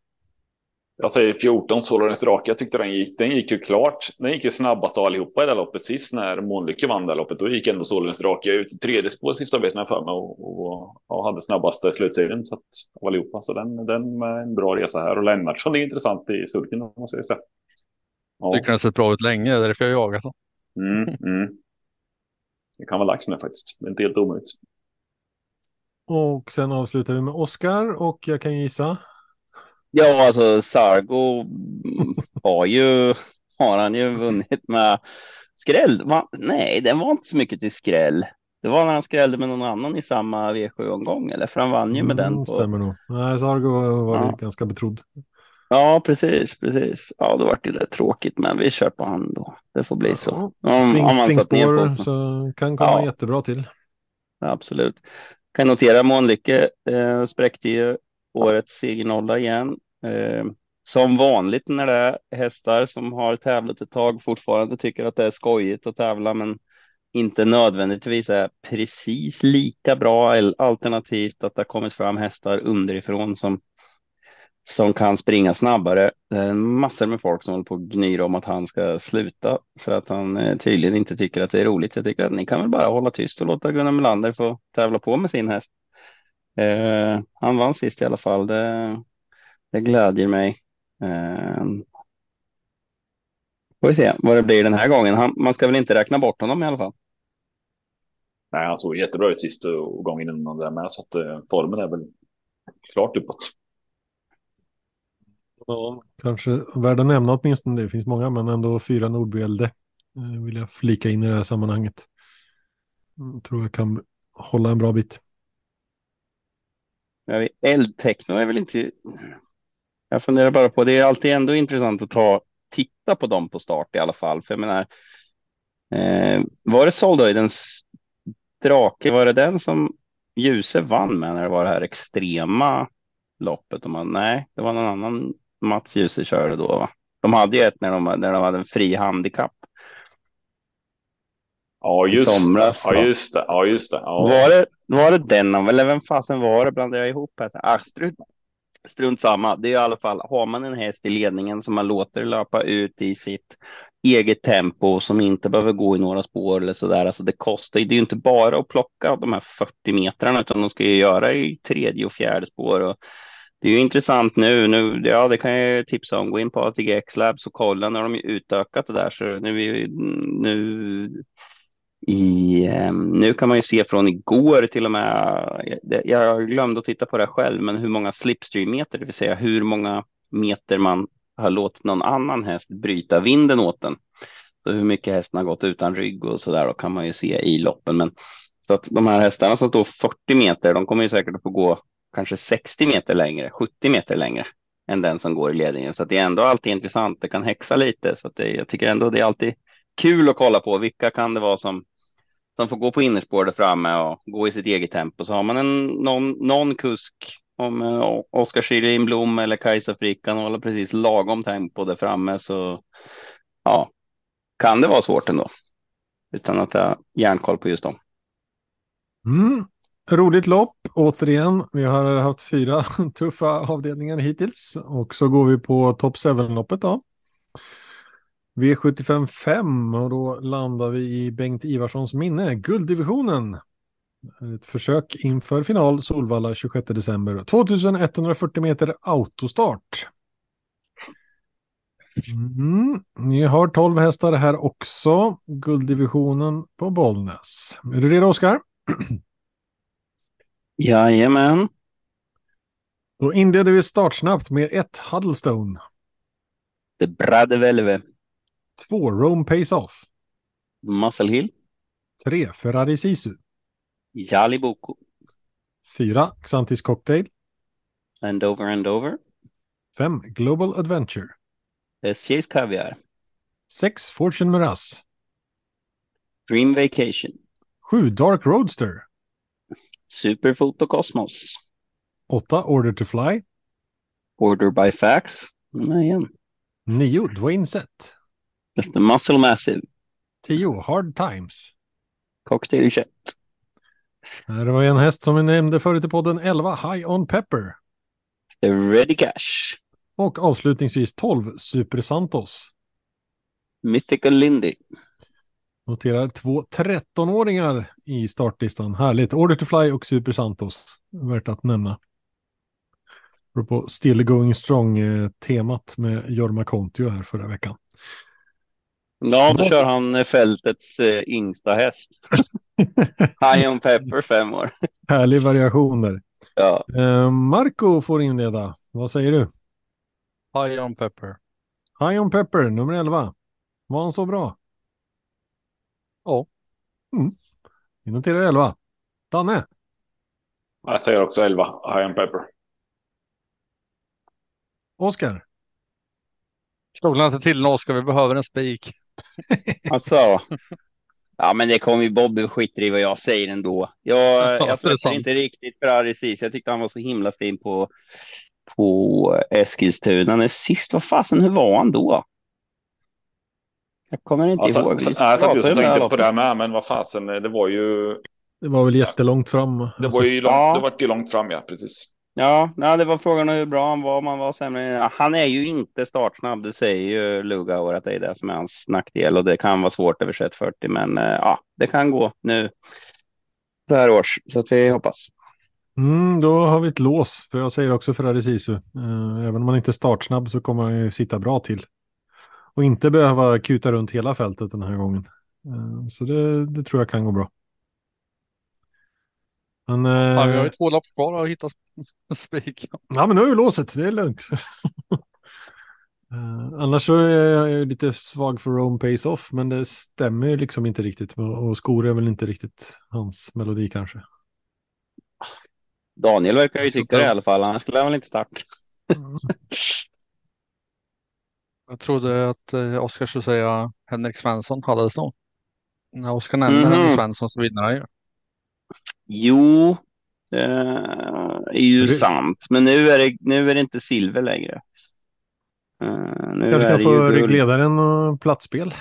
Jag säger 14 Solorens drake. Jag tyckte den gick, den gick ju klart. Den gick ju snabbast av allihopa i det loppet sist när Månlycke vann det loppet. Då gick ändå Solorens drake ut i tredje spår sista biten för mig och, och, och, hade snabbaste sluttiden så att, av allihopa. Så den, den är en bra resa här och Lennartsson är intressant i sulken om man säger så. Ja. Tycker den har sett bra ut länge, det är därför jag jagat den. Mm, mm. Det kan vara lax med faktiskt, det är inte helt omöjligt. Och sen avslutar vi med Oskar och jag kan gissa. Ja, alltså Sargo har ju, har han ju vunnit med skräll. Va? Nej, den var inte så mycket till skräll. Det var när han skrällde med någon annan i samma V7-omgång, eller? För han vann ju med mm, den. På... Stämmer nog. Nej, Sargo var ja. ganska betrodd. Ja, precis, precis. Ja, vart det lite tråkigt, men vi kör på han då. Det får bli så. Om, Spring, om springspår så kan komma ja. jättebra till. Absolut. Kan notera Månlycke eh, spräckte ju årets segernolla igen. Eh, som vanligt när det är hästar som har tävlat ett tag fortfarande tycker att det är skojigt att tävla, men inte nödvändigtvis är precis lika bra alternativt att det har kommit fram hästar underifrån som som kan springa snabbare. Det är massor med folk som håller på att gnyra om att han ska sluta för att han eh, tydligen inte tycker att det är roligt. Jag tycker att ni kan väl bara hålla tyst och låta Gunnar Melander få tävla på med sin häst. Eh, han vann sist i alla fall. Det, det glädjer mig. Eh, får vi se vad det blir den här gången. Han, man ska väl inte räkna bort honom i alla fall. Nej, han såg jättebra ut sist och gången innan det med så att eh, formen är väl klart uppåt. Ja, kanske värd att nämna åtminstone. Det finns många, men ändå fyra Nordbälde eh, vill jag flika in i det här sammanhanget. Jag mm, tror jag kan hålla en bra bit. Eldtechno är väl inte... Jag funderar bara på, det är alltid ändå intressant att ta, titta på dem på start i alla fall. För jag menar, eh, var det Soldhöjdens drake, var det den som Ljuse vann med när det var det här extrema loppet? Och man, nej, det var någon annan Mats Djuse körde då. Va? De hade ju ett när de, när de hade en fri handikapp. Ja, just somras, det. Ja, just det. Ja, just det. Ja. Var, det var det den? Eller vem fasen var det? Blandade jag ihop här? Ah, strunt, strunt samma. Det är i alla fall, har man en häst i ledningen som man låter löpa ut i sitt eget tempo som inte behöver gå i några spår eller så där. Alltså det kostar, det är ju inte bara att plocka de här 40 metrarna utan de ska ju göra i tredje och fjärde spår. Och det är ju intressant nu. nu ja, det kan jag tipsa om. Gå in på ATGX Labs och kolla när de utökat det där. Så nu, nu, i, ehm, nu kan man ju se från igår till och med. Jag glömde att titta på det själv, men hur många slipstream-meter, det vill säga hur många meter man har låtit någon annan häst bryta vinden åt den. Så hur mycket hästen har gått utan rygg och så där och kan man ju se i loppen. Men så att de här hästarna som står 40 meter, de kommer ju säkert att få gå kanske 60 meter längre, 70 meter längre än den som går i ledningen. Så det är ändå alltid intressant. Det kan häxa lite så att det, jag tycker ändå det är alltid kul att kolla på. Vilka kan det vara som som får gå på innerspår där framme och gå i sitt eget tempo. Så har man en, någon, någon kusk om eh, Oskar Schilin Blom eller Kajsa Frick kan hålla precis lagom tempo där framme så ja, kan det vara svårt ändå. Utan att ha järnkoll på just dem. Mm. Roligt lopp återigen. Vi har haft fyra tuffa avdelningar hittills och så går vi på topp 7-loppet då. V75 5 och då landar vi i Bengt Ivarssons minne, gulddivisionen. Ett försök inför final Solvalla 26 december. 2140 meter autostart. Mm. Ni har 12 hästar här också. Gulddivisionen på Bollnäs. Är du redo Oskar? Jajamän. Då inleder vi startsnabbt med ett Huddlestone. Det The Bradevelve. 2. Rome Pays Off. Muscle Hill. 3. Ferrari Sisu. Jali Boko. 4. Xantis Cocktail. And over and over. 5. Global Adventure. SJs Kaviar. 6. Fortune Miraz. Dream Vacation. 7. Dark Roadster. Superfoto Cosmos. 8. Order to Fly. Order by Fax. Nej, 9. Dwayne Set. Mr Muscle Massive. 10. Hard Times. Cocktail Chat. Här var en häst som vi nämnde förut i podden. 11. High On Pepper. Ready Cash. Och avslutningsvis 12. Super Santos. Mythical Lindy. Noterar två 13-åringar i startlistan. Härligt. Order to Fly och Super Santos. Värt att nämna. På Still Going Strong-temat med Jorma Kontio här förra veckan. Ja, då kör han eh, fältets eh, yngsta häst. High on Pepper, fem år. Härlig variation där. Ja, Eh, Marco får inleda. Vad säger du? High on pepper. High on Pepper, nummer 11. Var han så bra? Ja. Mm. Vi noterar 11. Danne? Jag säger också 11. High on pepper. Oskar? Slog inte till en Oskar, vi behöver en spik. Alltså. Ja, men det kommer ju Bobby skiter i vad jag säger ändå. Jag, är jag inte riktigt Ferrari Cis. Jag tyckte han var så himla fin på, på Eskilstuna. Nu sist, vad fasen, hur var han då? Jag kommer inte Alltså, ihåg. så, jag satt just och tänkte på det här med, men vad fasen, det var ju... Det var väl jättelångt fram. Alltså, Det var ju långt, Ja. det var ju långt fram, ja, precis. Ja, nej, det var frågan om hur bra han var, om han var sämre. Han är ju inte startsnabb, det säger ju Lugauer att det är det som är hans nackdel och det kan vara svårt över 2140, men eh, ja, det kan gå nu så här års, så att vi hoppas. Mm, då har vi ett lås, för jag säger också Ferrari Sisu. Eh, även om han inte är startsnabb så kommer han ju sitta bra till. Och inte behöva kuta runt hela fältet den här gången. Eh, så det, det tror jag kan gå bra. Men, eh, Ja, vi har ju två lopp kvar att hitta spik. Ja, men nu är ju låset, det är lugnt. Eh, annars så är jag lite svag för Rome Pace Off, men det stämmer ju liksom inte riktigt. Och skor är väl inte riktigt hans melodi kanske. Daniel verkar ju tycka det i alla fall, annars skulle han väl inte starta. Jag trodde att eh, Oskar skulle säga Henrik Svensson hade det så. När Oskar nämner Mhm. Henrik Svensson så vinner han ju. Jo, det är ju Det- sant, men nu är det, nu är det inte silver längre. Eh, nu Kanske är kan det få ryggledaren och platsspel.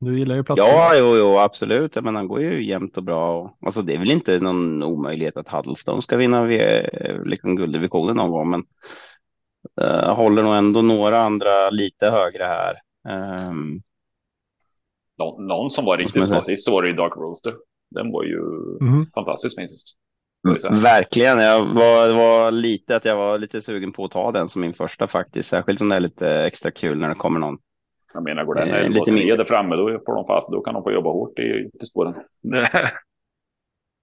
Du gillar ju platsspel. Ja, jo, jo, absolut. Men han går ju jämnt och bra. Och, alltså, det är väl inte någon omöjlighet att Huddlestone ska vinna v- liksom gulddivisionen någon gång, men uh, håller nog ändå några andra lite högre här. Ehm, Nå, någon som var riktigt bra sist var det ju Dark Roaster. Den var ju Mhm. fantastiskt fin sist. Får vi säga. verkligen. Jag var, det var lite att jag var lite sugen på att ta den som min första faktiskt. Särskilt som det är lite extra kul när det kommer någon. Jag menar, går den Eh, lite mindre. där framme då får de fast. Då kan de få jobba hårt i, i spåren.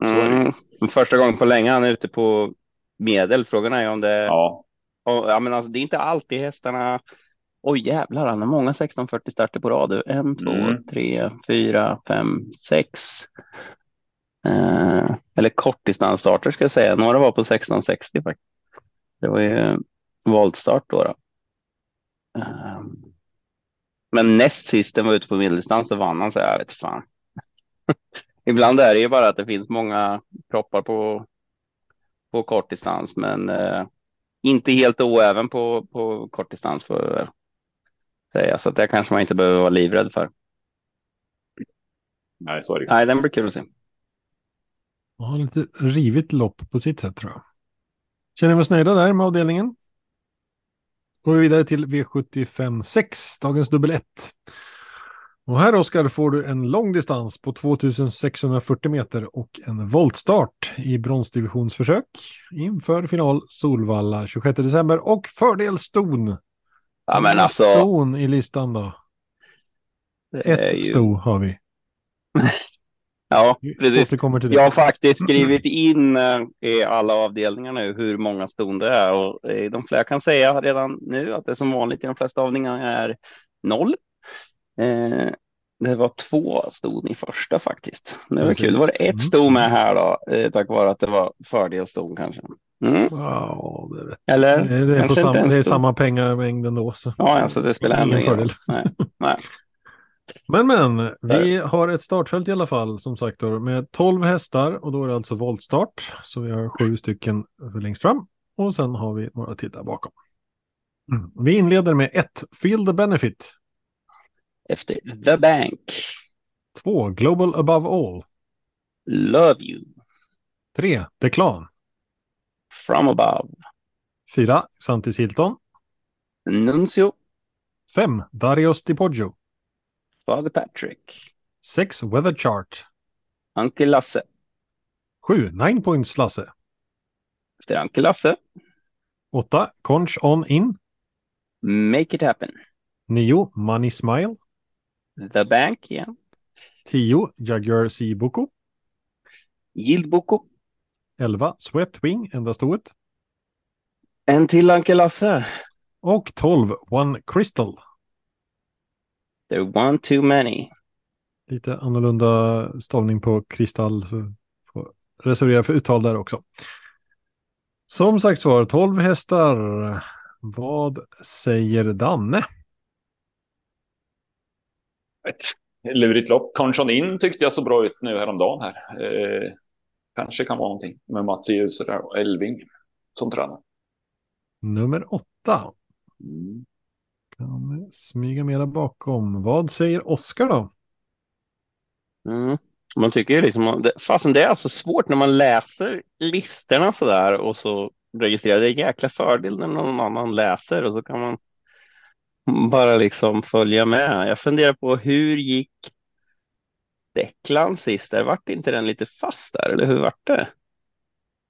Mm, första gången på länge han är ute på medel. Frågan är om det ja, Och, ja, men alltså, det är inte alltid hästarna. Oj jävlar, han har många 1640 starter på rad. En, två, Mm. tre, fyra, fem, sex. Eh, eller kortdistansstarter ska jag säga. Några var på 1660 faktiskt. Det var ju voltstart då. då. Eh, men näst sist den var ute på medeldistans så vann han så jag vet fan. Ibland är det ju bara att det finns många proppar på, på kortdistans, men eh, inte helt oäven på, på kortdistans får jag väl säga. Så att det kanske man inte behöver vara livrädd för. nej så är det. Nej, den blir kul att se. Ja, lite rivigt lopp på sitt sätt tror jag. Känner vi oss nöjda där med avdelningen? Går vi vidare till V75 6, dagens dubbel 1. Och här Oskar får du en lång distans på 2640 meter och en voltstart i bronsdivisionsförsök inför final Solvalla 26 december och fördel ston. Ja, men alltså. Ston i listan då. Ett ju- sto har vi. Ja, precis. det. Jag har faktiskt skrivit in eh, i alla avdelningar nu hur många ston det är och eh, de flesta kan säga redan nu att det som vanligt i de flesta avdelningar är noll. Eh, det var två ston i första faktiskt. Det var Precis. kul. Var det ett Mm. sto med här då? Eh, tack vare att det var fördelston kanske. Mm. Ja, det är. Eller? Det är, det på Kanske sam, inte ens det är samma pengamängd ändå. Så. Ja, alltså det spelar Ingen roll. fördel. Nej. Nej. Men men, vi har ett startfält i alla fall som sagt då, med 12 hästar och då är det alltså voltstart. Så vi har sju stycken längst fram och sen har vi några till där bakom. Mm. Vi inleder med ett Feel the Benefit. Efter The Bank. 2. Global above all. Love you. 3. Declan. From above. 4. Santis Hilton. Nuncio. 5. Darius Di Poggio. Father Patrick. 6. Weather Chart. Uncle Lasse. 7. Nine Points Lasse. Efter Uncle Lasse. 8. Conch On In. Make it happen. 9. Money Smile. The Bank igen. 10. Jaguar C. Boko. Yield Boko. 11. Swept Wing, enda stoet. En till Uncle Lasse. Och 12. One Crystal. There one too many. Lite annorlunda stavning på kristall. Så får reservera för uttal där också. Som sagt var, 12 hästar. Vad säger Danne? Ett lurigt lopp. Conchon In tyckte jag så bra ut nu häromdagen här. Eh, kanske kan vara någonting med Mats Ljus och Elving som tränare. Nummer 8. Kan smyga mera bakom. Vad säger Oskar då? Mm. Man tycker ju liksom, fasen det är alltså svårt när man läser listorna så där och så registrerar. Det är en jäkla fördel när någon annan läser och så kan man bara liksom följa med. Jag funderar på hur gick Declan sist? Där vart inte den lite fast där, eller hur vart det?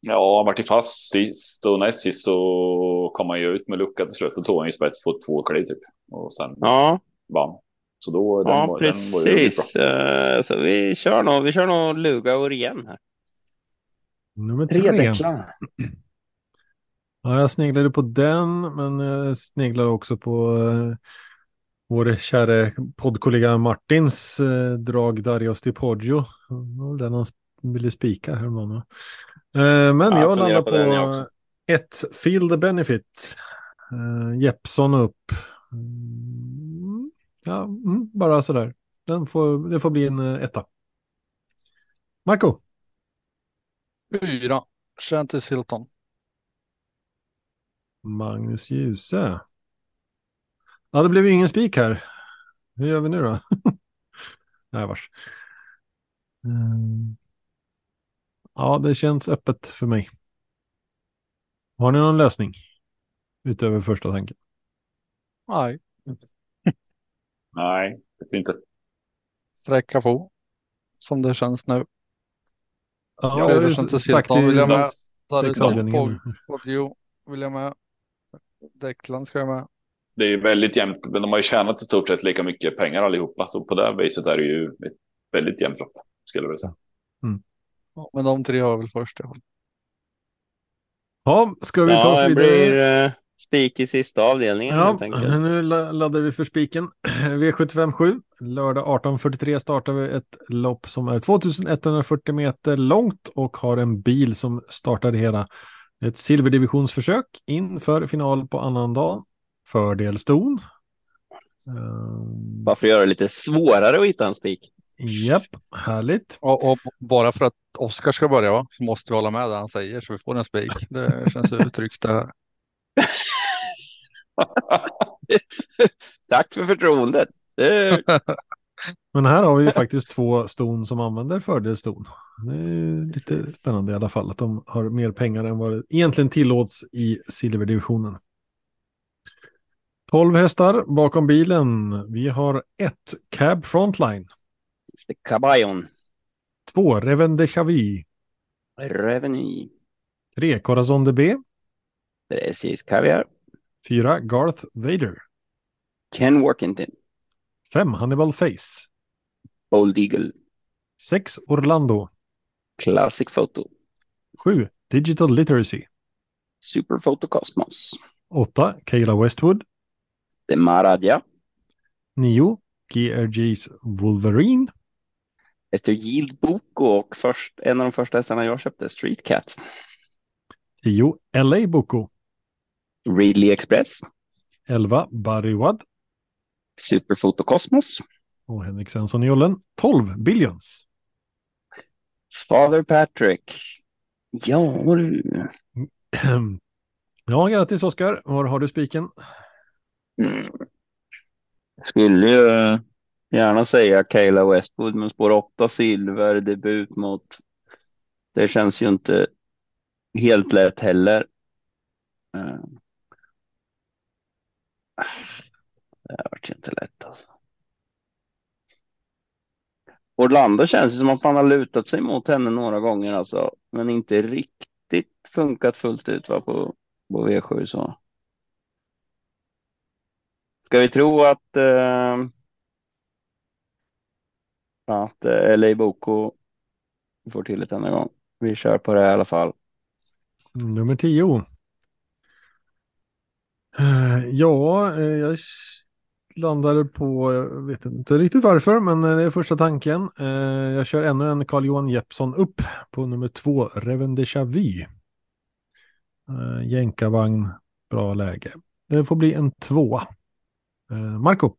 Ja, han vart fast sist och näst sist så kom han ju ut med lucka till slut och tog han ju spets på två kliv typ. Och sen Ja, vann. Så då, den ja var, den var ju riktigt precis. bra. Eh, Så vi kör nog, vi kör nog Lugaur igen här. Nummer Tre 3. Declan. Ja, jag sneglade på den, men jag sneglade också på eh, vår kära poddkollega Martins eh, drag Darius Di Poggio. Den han ville spika häromdagen. Eh, men Ja, jag landar på på ett Feel the Benefit. Eh, Jeppson upp. Mm, ja, mm, bara sådär. Den får, det får bli en eh, etta. Marco, Fyra. Shantis Hilton. Magnus Djuse. Ja, det blev ju ingen spik här. Hur gör vi nu då? Nej, vars. Mm. Ja, det känns öppet för mig. Har ni någon lösning? Utöver första tanken. Nej, Nej, det är inte. sträcka på. Som det känns nu. Ja, jag har ju sagt i vill jag med. nu. Poggio vill jag med. Declan ska jag med. Det är ju väldigt jämnt, men de har ju tjänat i stort sett lika mycket pengar allihopa. Så på det viset är det ju ett väldigt jämnt lopp, skulle jag vilja säga. Ja, Men de tre har väl först. Ja, ska vi ta Ja, oss det vidare? blir uh, spik i sista avdelningen Ja, helt enkelt. nu la- laddar vi för spiken. V757, lördag 18.43 startar vi ett lopp som är 2140 meter långt och har en bil som startar det hela. Ett silverdivisionsförsök inför final på annan dag. Fördel ston. Bara för att göra det lite svårare att hitta en spik. Japp, härligt. Och, och bara för att Oskar ska börja va? så måste vi hålla med det han säger så vi får en spik. Det känns ju tryggt det här. Tack för förtroendet. Det, Men här har vi ju faktiskt två ston som använder fördelston. Det är lite spännande i alla fall att de har mer pengar än vad det egentligen tillåts i silverdivisionen. 12 hästar bakom bilen. Vi har ett Cab Frontline, Cabayon. två Reven de Chavis, Reveny. tre Corazon de B, Precis, kaviar. fyra Garth Vader, Ken Workington. fem Hannibal Face, Bold Eagle. sex Orlando, Classic Photo. sju Digital Literacy, Super Photo Cosmos. åtta Kayla Westwood, The Maradja. nio GRG's Wolverine, Efter Yield Boko och först, en av de första hästarna jag köpte, Street Cat. 10 LA Boko, Ridley Express. 11 Barry Wadd Super Photo Cosmos. och Henrik Svensson i Jollen. 12 Billions. Father Patrick. Ja du. Ja, grattis Oskar. Var har du spiken? Mm. Skulle ju gärna säga Kayla Westwood, men spår 8 silver, debut mot... Det känns ju inte helt lätt heller. Eh, det har varit inte lätt alltså. Orlando känns som att man har lutat sig mot henne några gånger alltså, men inte riktigt funkat fullt ut va, på, på V7 så. Ska vi tro att eh, att eh, LA Boko får till det denna gång? Vi kör på det i alla fall. Nummer 10. Uh, ja, uh, jag landade på, jag vet inte riktigt varför, men det är första tanken. Jag kör ännu en Carl-Johan Jeppsson upp på nummer två, Reven Déjà Vu. Jänkarvagn, bra läge. Det får bli en tvåa. Marco?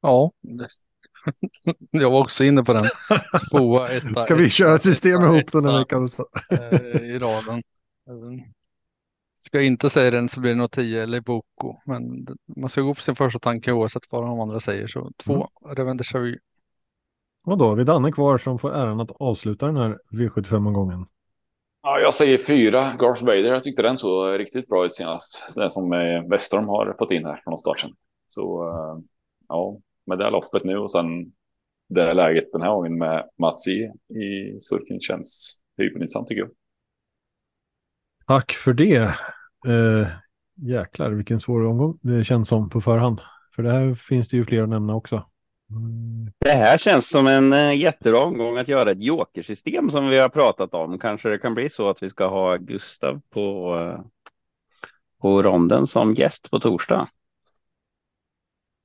Ja, jag var också inne på den. Tvåa, etta, Ska vi köra ett system etta, ihop den här veckan? I raden. Ska jag inte säga den så blir det nog 10 eller Boko. Men man ska gå på sin första tanke oavsett vad de andra säger. Så två, mm. Revende Chavy. Och då har vi Danne kvar som får äran att avsluta den här V75-omgången. Ja, jag säger fyra, Garth Vader. Jag tyckte den såg riktigt bra ut senast. Den som Westerholm har fått in här från starten. Så ja, med det här loppet nu och sen det här läget den här gången med Mats i, i surken känns hyperintressant tycker jag. Tack för det. Eh, jäklar vilken svår omgång det känns som på förhand. För det här finns det ju fler att nämna också. Mm. Det här känns som en eh, jättebra omgång att göra ett jokersystem som vi har pratat om. Kanske det kan bli så att vi ska ha Gustav på, eh, på ronden som gäst på torsdag.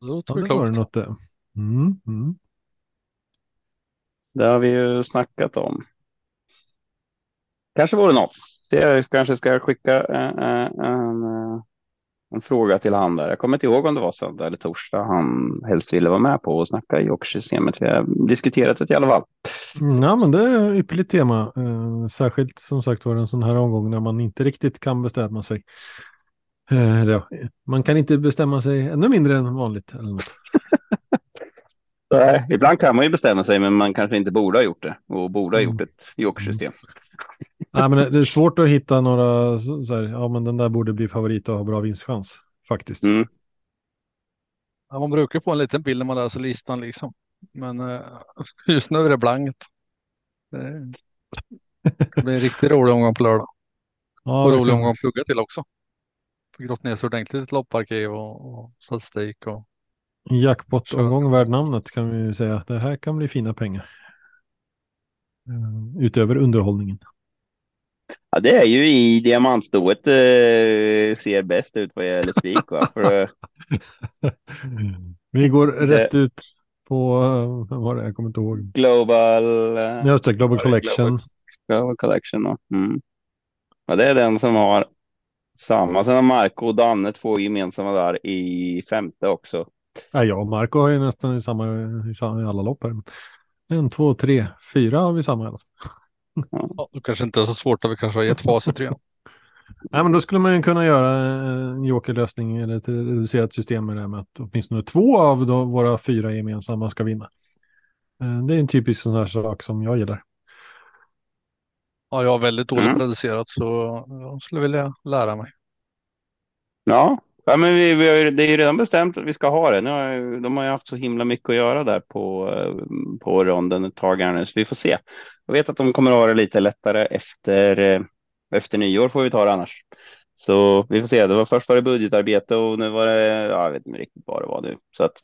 Det låter ja, det var något det. Mm, mm. Det har vi ju snackat om. Kanske vore något. Jag kanske ska skicka en, eh, eh, en, eh, en fråga till han där. Jag kommer inte ihåg om det var söndag eller torsdag han helst ville vara med på och snacka jokersystemet. Vi har diskuterat det i alla fall. Mm, ja, men det är ett ypperligt tema. särskilt som sagt var en sån här omgång när man inte riktigt kan bestämma sig. Ja, man kan inte bestämma sig ännu mindre än vanligt. Eller något. Nej, ibland kan man ju bestämma sig, men man kanske inte borde ha gjort det och borde ha gjort ett jokersystem. Nej, men det är svårt att hitta några, så här, ja men den där borde bli favorit och ha bra vinstchans faktiskt. Mm. Ja, man brukar få en liten bild när man läser listan liksom. Men uh, just nu är det blankt. Det, det blir en riktigt rolig omgång på lördag. Ja, och rolig omgång att plugga till också. Grott ner sig ordentligt lopparkiv och, och statistik och Jackpot-omgång värd namnet kan vi ju säga. Det här kan bli fina pengar. Eh, utöver underhållningen. Ja, det är ju i diamantstoet eh, ser bäst ut vad gäller spik. Va? För, eh, vi går rätt ut på, vad var det, jag kommer inte ihåg. Global. Eh, Just det, Global Collection. Global, Global Collection. Mm. Ja, det är den som har samma. Sen har Marco och Danne två gemensamma där i femte också. Ja, jag och Marco har ju nästan i samma, i alla lopp här. En, två, tre, fyra har vi samma i alla fall. Ja, det kanske inte är så svårt att vi kanske har gett facit redan. Nej, men då skulle man kunna göra en jokerlösning eller ett reducerat system med det med att åtminstone två av våra fyra gemensamma ska vinna. Eh, det är en typisk sån här sak som jag gillar. Ja, jag har väldigt dåligt mm. reducerat så jag skulle vilja lära mig. Ja, Ja, men vi, vi har, det är ju redan bestämt att vi ska ha det. Nu har, de har ju haft så himla mycket att göra där på, på ronden ett tag här nu, så vi får se. Jag vet att de kommer att ha det lite lättare efter, efter nyår får vi ta det annars. Så vi får se. Det var först var det budgetarbete och nu var det, ja, jag vet inte riktigt vad det var nu. Så att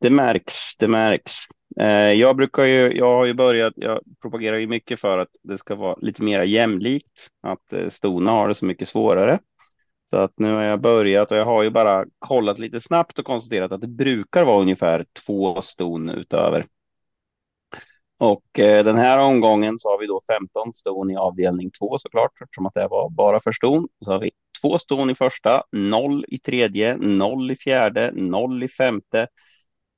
det märks, det märks. Eh, jag brukar ju, jag har ju börjat, jag propagerar ju mycket för att det ska vara lite mer jämlikt, att eh, stona har det så mycket svårare. Så att nu har jag börjat och jag har ju bara kollat lite snabbt och konstaterat att det brukar vara ungefär två ston utöver. Och eh, den här omgången så har vi då 15 ston i avdelning två såklart, eftersom att det var bara för ston. Så har vi två ston i första, noll i tredje, noll i fjärde, noll i femte,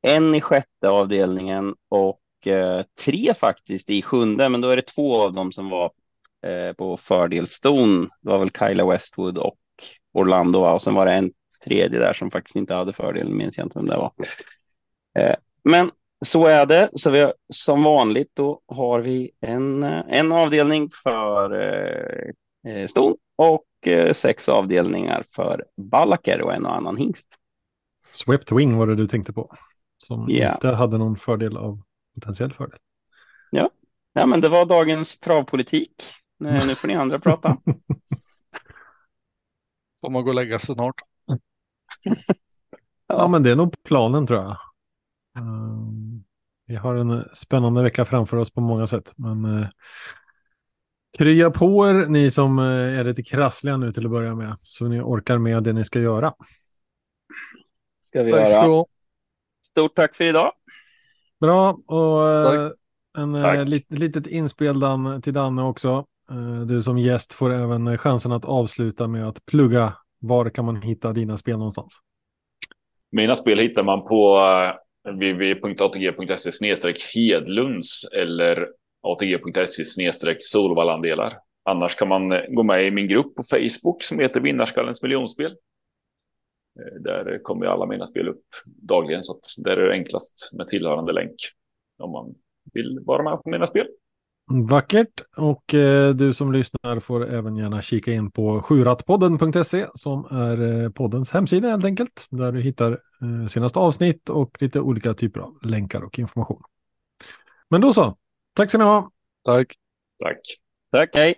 en i sjätte avdelningen och eh, tre faktiskt i sjunde, men då är det två av dem som var eh, på fördelston. Det var väl Kyla Westwood och Orlando och sen var det en tredje där som faktiskt inte hade fördel, minns jag inte vem det var. Eh, men så är det. Så vi har, som vanligt då har vi en, eh, en avdelning för eh, eh, ston och eh, sex avdelningar för ballacker och en och annan hingst. Swept Wing var det du tänkte på. Som Ja. inte hade någon fördel av potentiell fördel. Ja, men det var dagens travpolitik. Eh, Nu får ni andra prata. Får man gå och lägga sig snart. Ja, men det är nog planen tror jag. Ehm, vi har en spännande vecka framför oss på många sätt. Men uh, krya på er ni som eh, är lite krassliga nu till att börja med. Så ni orkar med det ni ska göra. Ska vi Tack ska göra. Stort tack för idag. Bra, och eh, Tack. en eh, Tack. lit, litet inspel Dan, till Danne också. Eh, du som gäst får även chansen att avsluta med att plugga. Var kan man hitta dina spel någonstans? Mina spel hittar man på www.atg.se hedlunds eller atg.se solvallandelar. Annars kan man gå med i min grupp på Facebook som heter Vinnarskallens miljonspel. Eh, Där kommer alla mina spel upp dagligen så att där är det enklast med tillhörande länk om man vill vara med på mina spel. Vackert. Och eh, du som lyssnar får även gärna kika in på sjurattpodden.se som är eh, poddens hemsida helt enkelt. Där du hittar eh, senaste avsnitt och lite olika typer av länkar och information. Men då så. Tack ska ni ha. Tack. Tack. Tack, hej.